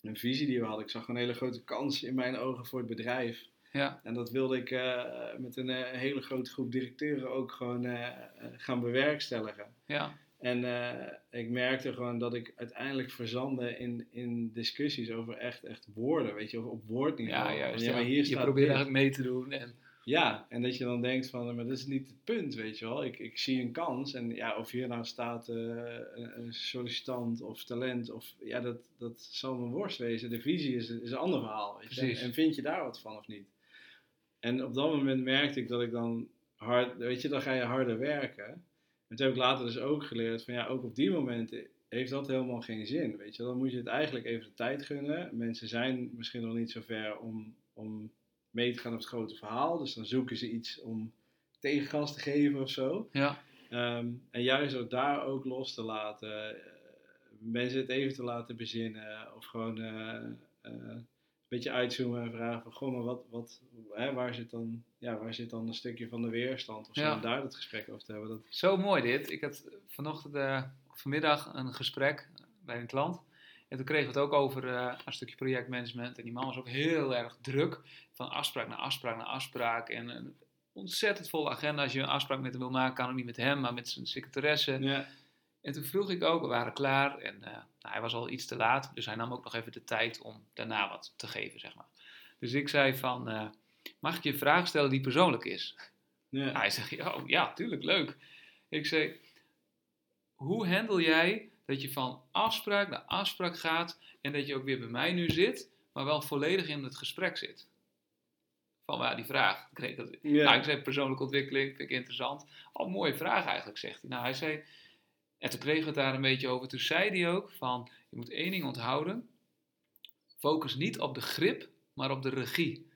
een visie die we hadden. Ik zag een hele grote kans in mijn ogen voor het bedrijf. ja. En dat wilde ik met een hele grote groep directeuren ook gewoon gaan bewerkstelligen. ja. En eh, ik merkte gewoon dat ik uiteindelijk verzandde in, in discussies over echt, echt woorden, weet je, of op woordniveau. Ja, juist. Van, ja, ja. maar hier je probeert eigenlijk mee te doen. En, Ja, en dat je dan denkt van, maar dat is niet het punt, weet je wel. Ik, ik zie een kans en ja, of hier nou staat eh, een, sollicitant of talent, of ja, dat, dat zal mijn worst wezen. De visie is, is een ander verhaal, weet je. En, Precies. en vind je daar wat van of niet? En op dat moment merkte ik dat ik dan hard, weet je, dan ga je harder werken. En toen heb ik later dus ook geleerd van ja, ook op die momenten heeft dat helemaal geen zin, weet je. Dan moet je het eigenlijk even de tijd gunnen. Mensen zijn misschien nog niet zo ver om, om mee te gaan op het grote verhaal. Dus dan zoeken ze iets om tegengas te geven of zo. ja. Ehm, en juist ook daar ook los te laten. eh, mensen het even te laten bezinnen. Of gewoon eh, eh, een beetje uitzoomen en vragen van... Goh, maar wat, wat, hè, waar, zit dan, ja, waar zit dan een stukje van de weerstand? Of zo, Ja. om daar het gesprek over te hebben. Dat, Zo mooi dit. Ik had vanochtend, eh, vanmiddag een gesprek bij een klant. En toen kregen we het ook over eh, een stukje projectmanagement. En die man was ook heel erg druk. Van afspraak naar afspraak naar afspraak. En een ontzettend volle agenda. Als je een afspraak met hem wil maken, kan ook niet met hem, maar met zijn secretaresse. ja, En toen vroeg ik ook, we waren klaar. En eh, nou, hij was al iets te laat. Dus hij nam ook nog even de tijd om daarna wat te geven, zeg maar. Dus ik zei van, eh, mag ik je een vraag stellen die persoonlijk is? ja, Hij zegt, ja, oh, ja, tuurlijk, leuk. Ik zei, hoe handel jij dat je van afspraak naar afspraak gaat en dat je ook weer bij mij nu zit, maar wel volledig in het gesprek zit? Van waar die vraag. Ik kreeg dat, ja. nou, ik zei persoonlijke ontwikkeling, vind ik interessant. Oh, mooie vraag eigenlijk, zegt hij. Nou, hij zei, en toen kregen we het daar een beetje over. Toen zei hij ook van, je moet één ding onthouden. Focus niet op de grip, maar op de regie.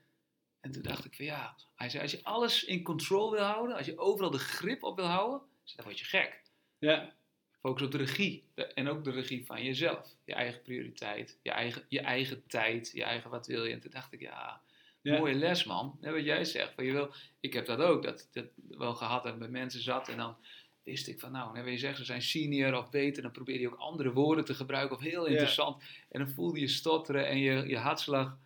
En toen dacht ik van ja, hij zei, als je alles in control wil houden, als je overal de grip op wil houden, dan word je gek. ja, Focus op de regie. En ook de regie van jezelf. Je eigen prioriteit, je eigen, je eigen tijd, je eigen wat wil je. En toen dacht ik, ja, ja. mooie les man. Net wat jij zegt. Van, je wil, ik heb dat ook, dat, dat wel gehad en bij mensen zat. En dan wist ik van, nou, wat je zegt, ze zijn senior of beter. Dan probeer je ook andere woorden te gebruiken of heel Ja. interessant. En dan voelde je stotteren en je, je hartslag.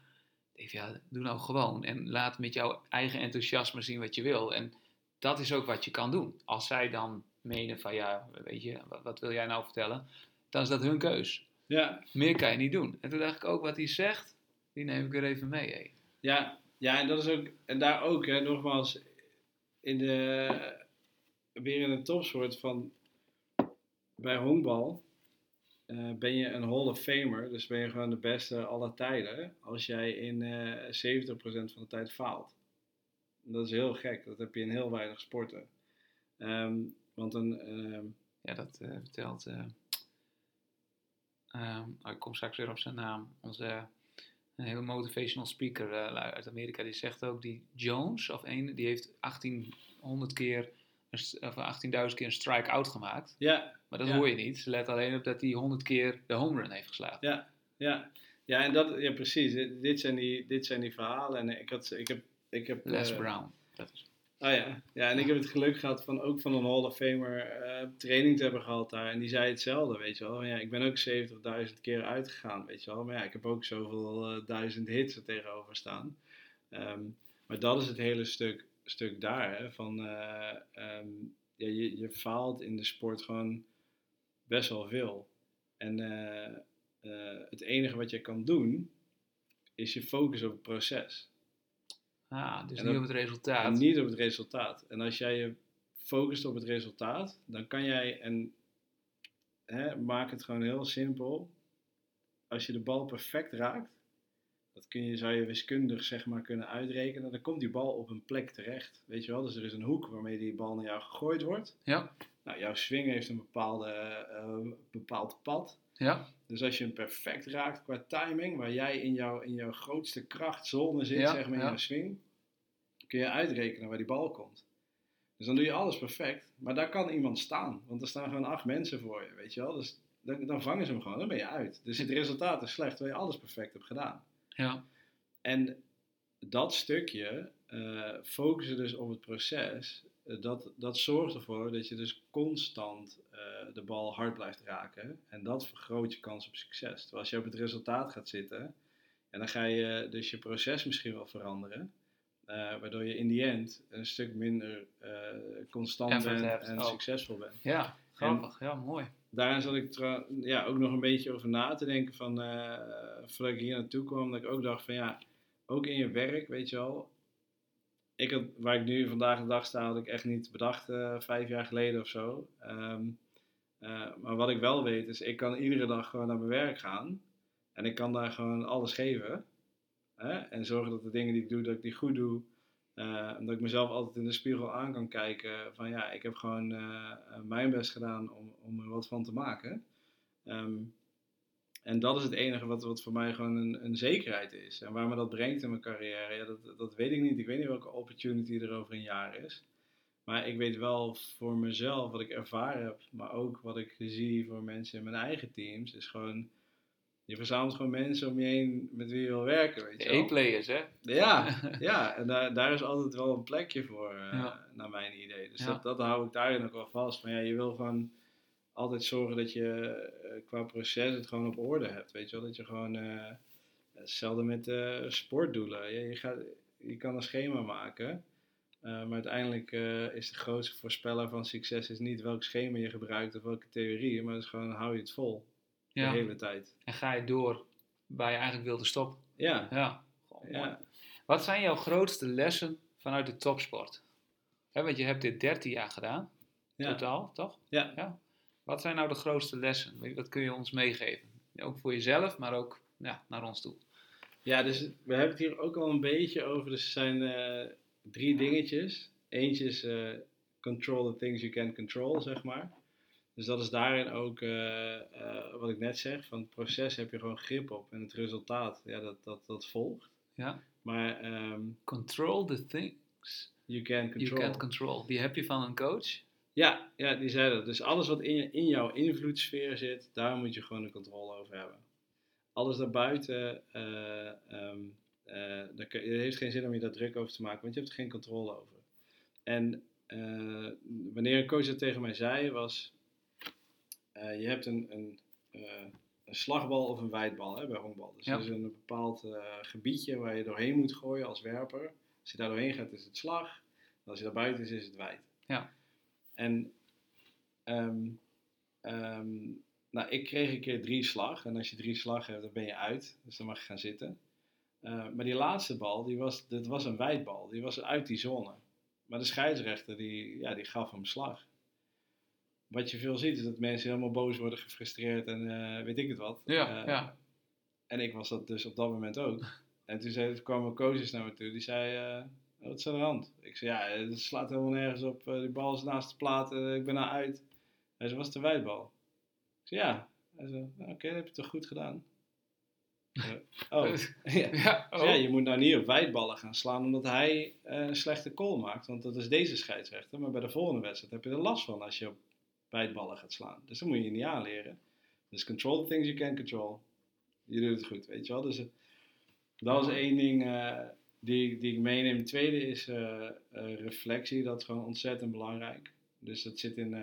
Ik ja, doe nou gewoon. En laat met jouw eigen enthousiasme zien wat je wil. En dat is ook wat je kan doen. Als zij dan menen van, ja, weet je, wat, wat wil jij nou vertellen? Dan is dat hun keus. ja. Meer kan je niet doen. En toen dacht ik ook, wat hij zegt, die neem ik weer even mee. hé. Ja, ja, en dat is ook, en daar ook, hè, nogmaals, in de, weer in een topsport van, bij honkbal eh, ben je een Hall of Famer, dus ben je gewoon de beste aller tijden, als jij in eh 70% van de tijd faalt. Dat is heel gek, dat heb je in heel weinig sporten. Ehm, want een, ehm, Ja, dat eh, vertelt. eh, ehm, oh, ik kom straks weer op zijn naam. Onze een hele motivational speaker uit Amerika. Die zegt ook die Jones, of een, die heeft 1800 keer, 18.000 keer een strike-out gemaakt. ja, Maar dat Ja. hoor je niet. Ze let alleen op dat hij 100 keer de home run heeft geslagen. Ja, ja. Ja, en dat, ja, precies. Dit zijn die, dit zijn die verhalen. En ik, had, ik heb. Ik heb Les eh, Brown. Dat is, Oh ja. ja, en ik heb het geluk gehad van ook van een Hall of Famer eh, training te hebben gehad daar. En die zei hetzelfde, weet je wel. Ja, ik ben ook 70.000 keer uitgegaan, weet je wel. Maar ja, ik heb ook zoveel eh, duizend hits er tegenover staan. Ehm, maar dat is het hele stuk, stuk daar, hè. Van, eh, ehm, ja, je, je faalt in de sport gewoon best wel veel. En eh, eh, het enige wat je kan doen, is je focus op het proces. ah, dus En niet op het resultaat. En niet op het resultaat. En als jij je focust op het resultaat, dan kan jij, en hè, maak het gewoon heel simpel, als je de bal perfect raakt, dat kun je, zou je wiskundig zeg maar kunnen uitrekenen, dan komt die bal op een plek terecht. Weet je wel, dus er is een hoek waarmee die bal naar jou gegooid wordt. Ja. Nou, jouw swing heeft een bepaalde, eh, bepaald pad. Ja. Dus als je hem perfect raakt qua timing, waar jij in jouw, in jouw grootste krachtzone zit, Ja, zeg maar in ja. jouw swing, kun je uitrekenen waar die bal komt. Dus dan doe je alles perfect, maar daar kan iemand staan, want er staan gewoon acht mensen voor je, weet je wel. Dus dan, dan vangen ze hem gewoon, dan ben je uit. Dus het resultaat is slecht, terwijl je alles perfect hebt gedaan. Ja. En dat stukje, eh, focussen dus op het proces, eh, dat, dat zorgt ervoor dat je dus constant eh, de bal hard blijft raken. En dat vergroot je kans op succes. Terwijl als je op het resultaat gaat zitten, en dan ga je dus je proces misschien wel veranderen. waardoor je in die end een stuk minder constant bent en oh. succesvol bent Ja, grappig. Ja, mooi. Daarin zat ik ja, ook nog een beetje over na te denken van, eh, voordat ik hier naartoe kwam, dat ik ook dacht van ja, ook in je werk, weet je wel. Ik waar ik nu vandaag de dag sta, had ik echt niet bedacht eh, vijf jaar geleden of zo. Ehm, eh, maar wat ik wel weet is, ik kan iedere dag gewoon naar mijn werk gaan. En ik kan daar gewoon alles geven. Hè? En zorgen dat de dingen die ik doe, dat ik die goed doe. Eh, en dat ik mezelf altijd in de spiegel aan kan kijken van ja, ik heb gewoon eh, eh, mijn best gedaan om, om er wat van te maken. Ehm, en dat is het enige wat, wat voor mij gewoon een, een zekerheid is. En waar me dat brengt in mijn carrière, ja, dat, dat weet ik niet. Ik weet niet welke opportunity er over een jaar is. Maar ik weet wel voor mezelf wat ik ervaren heb, maar ook wat ik zie voor mensen in mijn eigen teams, is gewoon, je verzamelt gewoon mensen om je heen met wie je wil werken, weet je wel. E-players, hè? Ja, ja en daar, daar is altijd wel een plekje voor, eh, Ja. naar mijn idee. Dus Ja. dat, dat hou ik daarin ook wel vast. Maar ja, je wil gewoon altijd zorgen dat je eh, qua proces het gewoon op orde hebt. Weet je wel, dat je gewoon, eh, hetzelfde met sportdoelen. Je, je, gaat, je kan een schema maken. maar uiteindelijk is de grootste voorspeller van succes is niet welk schema je gebruikt of welke theorieën, maar het is gewoon hou je het vol Ja. de hele tijd. En ga je door waar je eigenlijk wilde stoppen. Ja, Ja. Ja. Wat zijn jouw grootste lessen vanuit de topsport? Want je hebt dit 13 jaar gedaan, Ja. totaal, toch? Ja. Wat zijn nou de grootste lessen? Wat kun je ons meegeven? Ook voor jezelf, maar ook ja, naar ons toe. Ja, dus we hebben het hier ook al een beetje over. Dus er zijn eh, drie dingetjes. Eentje is eh, control the things you can control, zeg maar. Dus dat is daarin ook eh, eh, wat ik net zeg. Van het proces heb je gewoon grip op. En het resultaat, ja, dat, dat, dat volgt. Ja? Maar ehm, Control the things you can control. you can't control. Die heb je van een coach. Ja, ja, die zei dat. Dus alles wat in, je, in jouw invloedssfeer zit, daar moet je gewoon de controle over hebben. Alles daarbuiten, eh, daar kun- het heeft geen zin om je daar druk over te maken, want je hebt er geen controle over. En wanneer een coach dat tegen mij zei, was: eh, je hebt een, een, eh, een slagbal of een wijdbal hè, bij honkbal. Dus Ja. er is een bepaald eh, gebiedje waar je doorheen moet gooien als werper. Als je daar doorheen gaat, is het slag. En als je daar buiten is, is het wijd. Ja. En ehm, ehm, nou, ik kreeg een keer drie slag. En als je drie slag hebt, dan ben je uit. Dus dan mag je gaan zitten. Maar die laatste bal, die was, dat was een wijdbal. Die was uit die zone. Maar de scheidsrechter, die, ja, die gaf hem slag. Wat je veel ziet, is dat mensen helemaal boos worden, gefrustreerd en eh, weet ik het wat. Ja, Eh, ja. En ik was dat dus op dat moment ook. En toen zei, toen kwamen coaches naar me toe. Die zei, eh, wat is aan de hand? Ik zei, ja, het slaat helemaal nergens op. Die bal is naast de plaat. ik ben naar uit. Hij zei, was het een wijdbal? Ik zei, ja. Hij zei, nou, oké, dat heb je toch goed gedaan? Oh, ja. Ja, oh. ja, je moet nou niet op wijdballen gaan slaan omdat hij een slechte call maakt. Want dat is deze scheidsrechter. Maar bij de volgende wedstrijd heb je er last van als je op wijdballen gaat slaan. Dus dan moet je niet aanleren. Dus control the things you can control. Je doet het goed, weet je wel. Dus eh, dat was één ding eh, die, die ik meeneem. De tweede is eh, reflectie. Dat is gewoon ontzettend belangrijk. Dus dat zit in,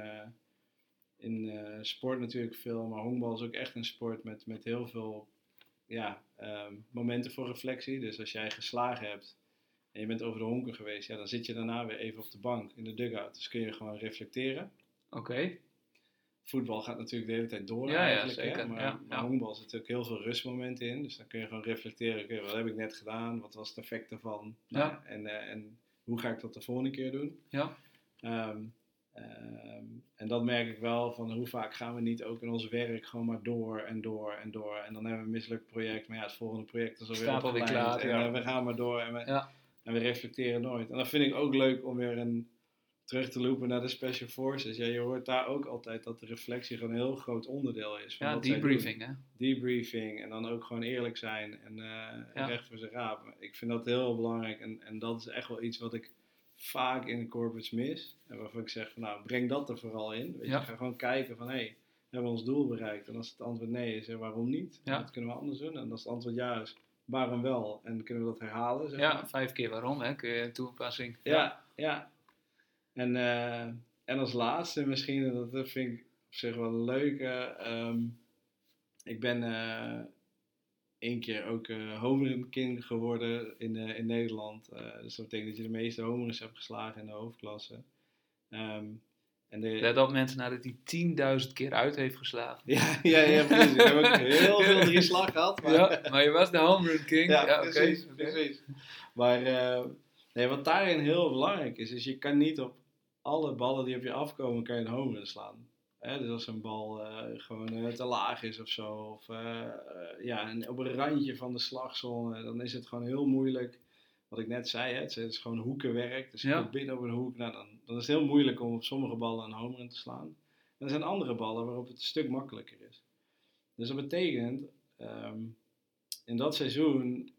in sport natuurlijk veel. Maar honkbal is ook echt een sport met, met heel veel ja, ehm, momenten voor reflectie. Dus als jij geslagen hebt en je bent over de honken geweest, ja, dan zit je daarna weer even op de bank in de dugout. Dus kun je gewoon reflecteren. Oké. Voetbal gaat natuurlijk de hele tijd door Ja, ja, eigenlijk. hè, zeker. Maar, Ja, maar ja. honkbal zit natuurlijk heel veel rustmomenten in. Dus dan kun je gewoon reflecteren. Oké, wat heb ik net gedaan? Wat was het effect daarvan? Ja. Nou, en, eh, en hoe ga ik dat de volgende keer doen? Ja. Ehm, Ehm, en dat merk ik wel van hoe vaak gaan we niet ook in ons werk gewoon maar door en door en door. En dan hebben we een mislukt project, maar ja, het volgende project is alweer Staat alweer opgeleid. klaar, En ja. eh, we gaan maar door en we, Ja. en we reflecteren nooit. En dat vind ik ook leuk om weer een, terug te lopen naar de Special Forces. Ja, je hoort daar ook altijd dat de reflectie gewoon een heel groot onderdeel is. van Ja, wat zij doen debriefing, hè? debriefing en dan ook gewoon eerlijk zijn en eh, Ja. recht voor zijn raap. Ik vind dat heel belangrijk en, en dat is echt wel iets wat ik vaak in de corporates mis. En waarvan ik zeg van nou, breng dat er vooral in. Weet Ja. je, ga gewoon kijken van hé, hey, hebben we ons doel bereikt? En als het antwoord nee is, waarom niet? Ja. Dat kunnen we anders doen. En als het antwoord ja is, waarom wel? En kunnen we dat herhalen? Zeg Ja, vijf keer waarom, hè? Kun je een toepassing. Ja, ja. En, eh, en als laatste misschien, en dat vind ik op zich wel een leuke. ehm, ik ben eh één keer ook eh homeroom-king geworden in, in Nederland. Dus dat betekent dat je de meeste homeruns hebt geslagen in de hoofdklasse. Ehm, en de, Let op mensen nadat hij 10.000 keer uit heeft geslagen. ja, ja, ja, precies. Ik heb ook heel veel drie slag gehad. Maar, Ja, maar je was de home run king. Ja, Ja, oké. precies. Maar nee, wat daarin heel belangrijk is, is je kan niet op alle ballen die op je afkomen, kan je een home run slaan. Hè, dus als een bal eh, gewoon eh, te laag is of zo, of eh, ja, en op een randje van de slagzone, dan is het gewoon heel moeilijk. Wat ik net zei, hè, het is gewoon hoekenwerk. Dus je Ja. komt binnen op een hoek, nou, dan, dan is het heel moeilijk om op sommige ballen een home run te slaan. En er zijn andere ballen waarop het een stuk makkelijker is. Dus dat betekent, ehm, in dat seizoen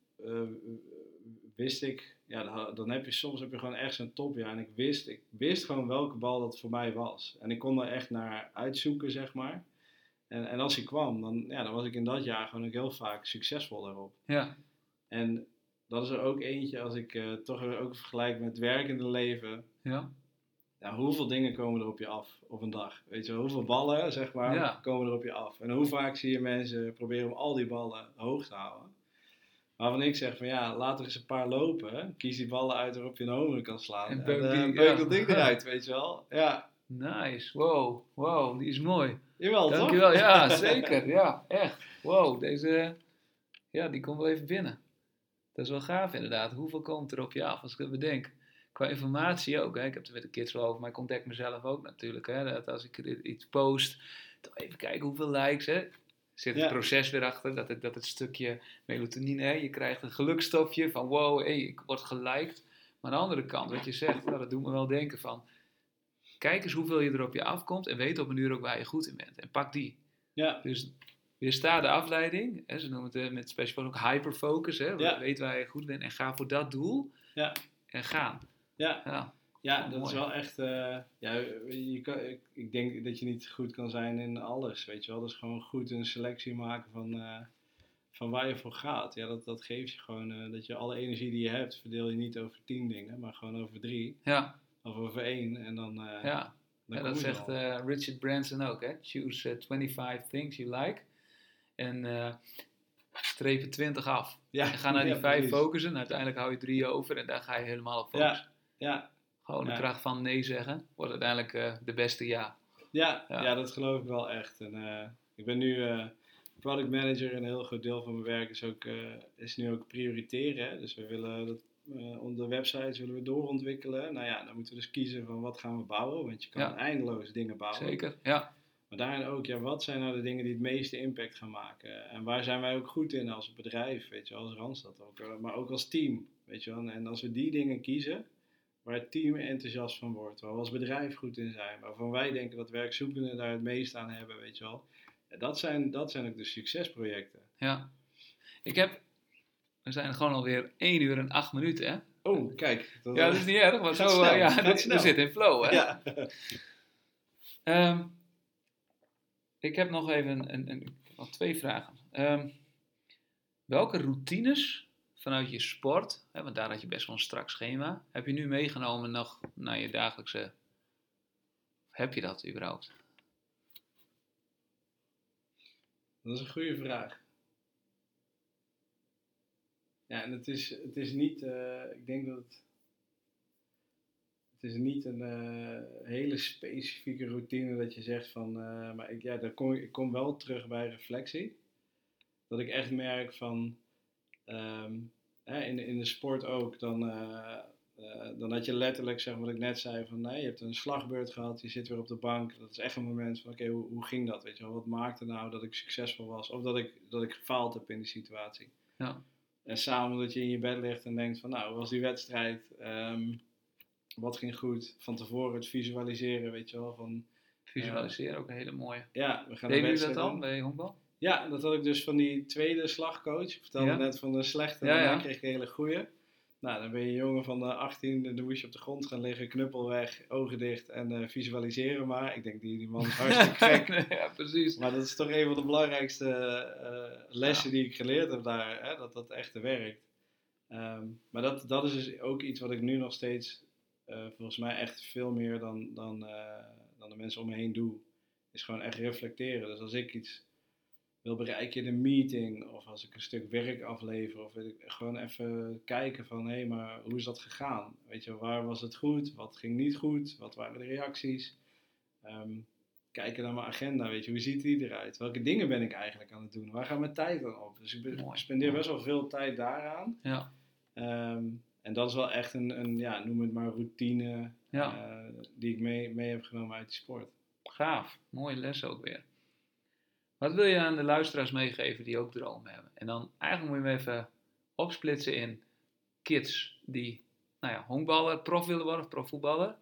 wist ik, ja, dan- heb je soms heb je gewoon echt zo'n topjaar. En ik wist, ik wist gewoon welke bal dat voor mij was. En ik kon er echt naar uitzoeken, zeg maar. En, en als hij kwam, dan, ja, dan was ik in dat jaar gewoon ook heel vaak succesvol daarop. Ja, En dat is er ook eentje, als ik eh, toch ook vergelijk met het werkende leven. ja. Ja, hoeveel dingen komen er op je af op een dag? Weet je, hoeveel ballen, zeg maar, Ja. komen er op je af? En hoe vaak zie je mensen proberen om al die ballen hoog te houden? Waarvan ik zeg van ja, laat er eens een paar lopen. Kies die ballen uit waarop je een homer kan slaan. En eh, die- peuk ja. dat ding eruit, weet je wel. Ja, Nice. Wow, wow, die is mooi. jawel toch? Dankjewel. Ja, zeker. Ja, echt. Wow, deze, ja, die komt wel even binnen. Dat is wel gaaf inderdaad. Hoeveel komt er op je af als ik dat bedenk? Qua informatie ook. Hè. Ik heb het er met de kids wel over, maar ik ontdek mezelf ook natuurlijk. Hè. Dat als ik dit- iets post, toch even kijken hoeveel likes. Hè. Zit het Ja. proces weer achter, dat het, dat het stukje melatonine, hè. je krijgt een gelukstofje van wow, hey, ik word geliked. Maar aan de andere kant, wat je zegt, nou, dat doet me wel denken van, kijk eens hoeveel je er op je afkomt en weet op een uur ook waar je goed in bent. En pak die. Ja, Dus weersta de afleiding. Hè, ze noemen het eh, met special ook hyperfocus. Hè, Ja. Weet waar je goed bent en ga voor dat doel. Ja. En gaan. ja. Ja, Ja, dat is wel echt. eh, ja, je kan, ik, ik denk dat je niet goed kan zijn in alles, weet je wel. Dus gewoon goed een selectie maken van, eh, van waar je voor gaat. Ja, dat, dat geeft je gewoon eh, dat je alle energie die je hebt, verdeel je niet over tien dingen, maar gewoon over drie ja, of over één. En dan, ja. dan Ja, dat zegt Richard Branson ook. Hè? Choose eh, 25 things you like. En strepen 20 af. ja, En ga naar die ja, vijf precies. focussen. En uiteindelijk hou je drie over en daar ga je helemaal op focussen. Ja, Gewoon de Ja. kracht van nee zeggen. Wordt uiteindelijk eh, de beste ja. ja, Ja. ja. dat geloof ik wel echt. En, eh, ik ben nu eh, product manager en een heel groot deel van mijn werk is, ook, is nu ook prioriteren. Hè? Dus we willen dat, onze websites willen we doorontwikkelen. Nou ja, dan moeten we dus kiezen van wat gaan we bouwen. Want je kan Ja. eindeloos dingen bouwen. Zeker. Ja, Maar daarin ook, ja, wat zijn nou de dingen die het meeste impact gaan maken? En waar zijn wij ook goed in als bedrijf, weet je wel, als Randstad ook. Maar ook als team, weet je wel. En als we die dingen kiezen, waar het team enthousiast van wordt, waar we als bedrijf goed in zijn, waarvan wij denken dat werkzoekenden daar het meest aan hebben, weet je wel. Ja, dat, zijn, dat zijn ook de succesprojecten. ja. Ik heb... We zijn gewoon alweer 1 uur en 8 minuten, hè? Oh, kijk. Dat, Ja, dat is niet erg, maar zo, eh, snel, ja, gaat we- zitten in flow, hè? Ja. Ehm, ik heb nog even een, een, twee vragen. Ehm, welke routines vanuit je sport, hè, want daar had je best wel een strak schema, heb je nu meegenomen nog naar je dagelijkse... Heb je dat überhaupt? Dat is een goede vraag. Ja, en het is, het is niet, eh, ik denk dat het, het is niet een eh, hele specifieke routine dat je zegt van, eh, maar ik, ja, daar kom, ik ik kom wel terug bij reflectie. Dat ik echt merk van, ehm, hè, in, de- in de sport ook, dan, eh, eh, dan had je letterlijk, zeg maar wat ik net zei, van nee, je hebt een slagbeurt gehad, je zit weer op de bank. Dat is echt een moment van, oké, hoe, hoe ging dat? Weet je wel? Wat maakte nou dat ik succesvol was? Of dat ik, dat ik gefaald heb in die situatie. Ja. En samen dat je in je bed ligt en denkt van, nou, hoe was die wedstrijd? Ehm, wat ging goed? Van tevoren het visualiseren, weet je wel, van... Visualiseren ook een hele mooie. Ja, we gaan Deden jullie dat al doen. bij honkbal? Ja, dat had ik dus van die tweede slagcoach. Ik vertelde Ja. net van de slechte, Ja, en daarna ja. kreeg ik een hele goeie. Nou, dan ben je een jongen van de 18, en dan moest je op de grond gaan liggen, knuppel weg, ogen dicht en eh, visualiseren maar. Ik denk, die, die man is hartstikke gek. ja, precies. Maar dat is toch een van de belangrijkste eh, lessen die ik geleerd heb daar, hè, dat dat echt werkt. Ehm, maar dat, dat is dus ook iets wat ik nu nog steeds, eh, volgens mij echt veel meer dan, dan, dan de mensen om me heen doe. Is gewoon echt reflecteren. Dus als ik iets wil bereiken in een meeting, of als ik een stuk werk aflever, of weet ik, gewoon even kijken van, hé, maar hoe is dat gegaan? Weet je, waar was het goed? Wat ging niet goed? Wat waren de reacties? Ehm, kijken naar mijn agenda, weet je, hoe ziet die eruit? Welke dingen ben ik eigenlijk aan het doen? Waar gaat mijn tijd dan op? Dus ik be- Mooi. spendeer best wel veel tijd daaraan. Ja. Ehm, en dat is wel echt een, een ja, noem het maar routine, Ja. eh, die ik mee, mee heb genomen uit die sport. Gaaf, mooie les ook weer. Wat wil je aan de luisteraars meegeven die ook dromen hebben? En dan eigenlijk moet je hem even opsplitsen in kids die, nou ja, honkballer, prof willen worden of profvoetballer.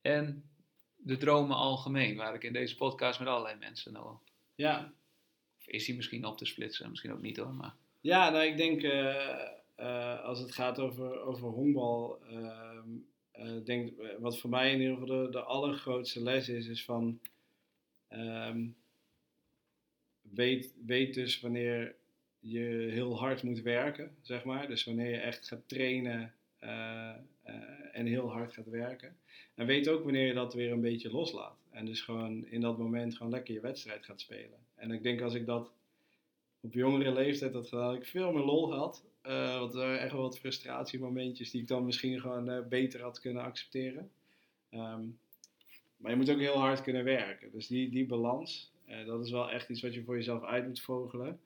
En de dromen algemeen, waar ik in deze podcast met allerlei mensen nou, Ja, of is die misschien op te splitsen, misschien ook niet hoor, maar Ja, nou, ik denk eh, eh, als het gaat over, over honkbal, eh, denk, wat voor mij in ieder geval de, de allergrootste les is, is van ehm, weet, weet dus wanneer je heel hard moet werken, zeg maar. Dus wanneer je echt gaat trainen eh, eh, en heel hard gaat werken. En weet ook wanneer je dat weer een beetje loslaat. En dus gewoon in dat moment gewoon lekker je wedstrijd gaat spelen. En ik denk als ik dat op jongere leeftijd had gedaan, had ik veel meer lol gehad. Eh, want er waren echt wel wat frustratiemomentjes die ik dan misschien gewoon beter had kunnen accepteren. Ehm, maar je moet ook heel hard kunnen werken. Dus die, die balans, eh, dat is wel echt iets wat je voor jezelf uit moet vogelen.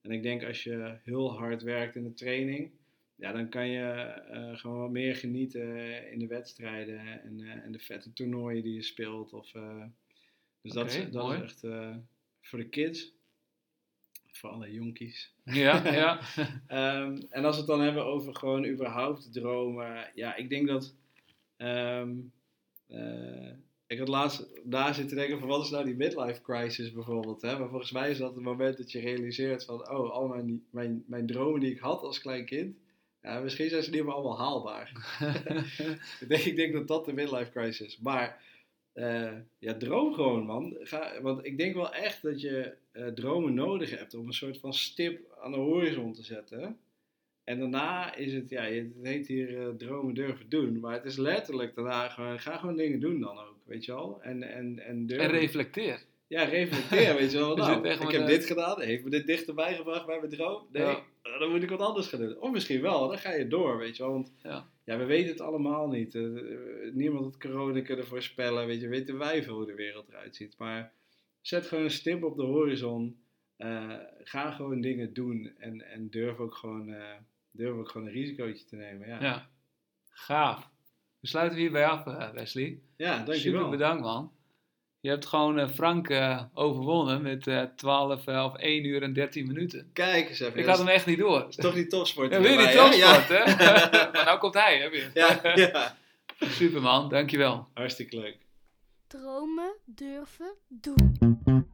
En ik denk als je heel hard werkt in de training, ja, dan kan je eh, gewoon wat meer genieten in de wedstrijden en, eh, en de vette toernooien die je speelt. Of, dus dat, dat mooi. is echt voor de kids, voor alle jonkies. ja, ja. Ehm, en als we het dan hebben over gewoon überhaupt dromen. Ja, ik denk dat. ehm, eh, ik had laatst daar zitten denken van wat is nou die midlife crisis bijvoorbeeld. Hè? Maar volgens mij is dat het moment dat je realiseert van oh, al mijn, mijn, mijn dromen die ik had als klein kind. Ja, misschien zijn ze niet meer allemaal haalbaar. ik, denk, ik denk dat dat de midlife crisis is. Maar eh, ja, droom gewoon man. Ga, want ik denk wel echt dat je eh, dromen nodig hebt om een soort van stip aan de horizon te zetten. En daarna is het, ja, het heet hier eh, dromen durven doen. Maar het is letterlijk daarna gewoon, ga gewoon dingen doen dan ook, weet je wel. En, en, en, durven. En reflecteer. Ja, reflecteer, weet je wel. We Nou, ik heb de- dit gedaan, heeft me dit dichterbij gebracht bij mijn droom? Nee, Ja. eh, dan moet ik wat anders gaan doen. Of misschien wel, dan ga je door, weet je wel. Want Ja. ja, we weten het allemaal niet. Eh, niemand had corona kunnen voorspellen, weet je. Weten wij veel hoe de wereld eruit ziet. Maar zet gewoon een stip op de horizon. Eh, ga gewoon dingen doen. En, en durf, ook gewoon, eh, durf ook gewoon een risicootje te nemen. Ja. Ja, gaaf. We sluiten hierbij af, eh, Wesley. dankjewel. Super bedankt, man. Je hebt gewoon eh, Frank eh, overwonnen met eh 12 eh, of 1 uur en 13 minuten. Kijk eens even. Ik had hem echt niet door. is toch die topsport. Ja, weer die topsport, Ja. hè? maar nou komt hij, hè, weer. ja, ja. Super, man. Dankjewel. Hartstikke leuk. Dromen durven doen.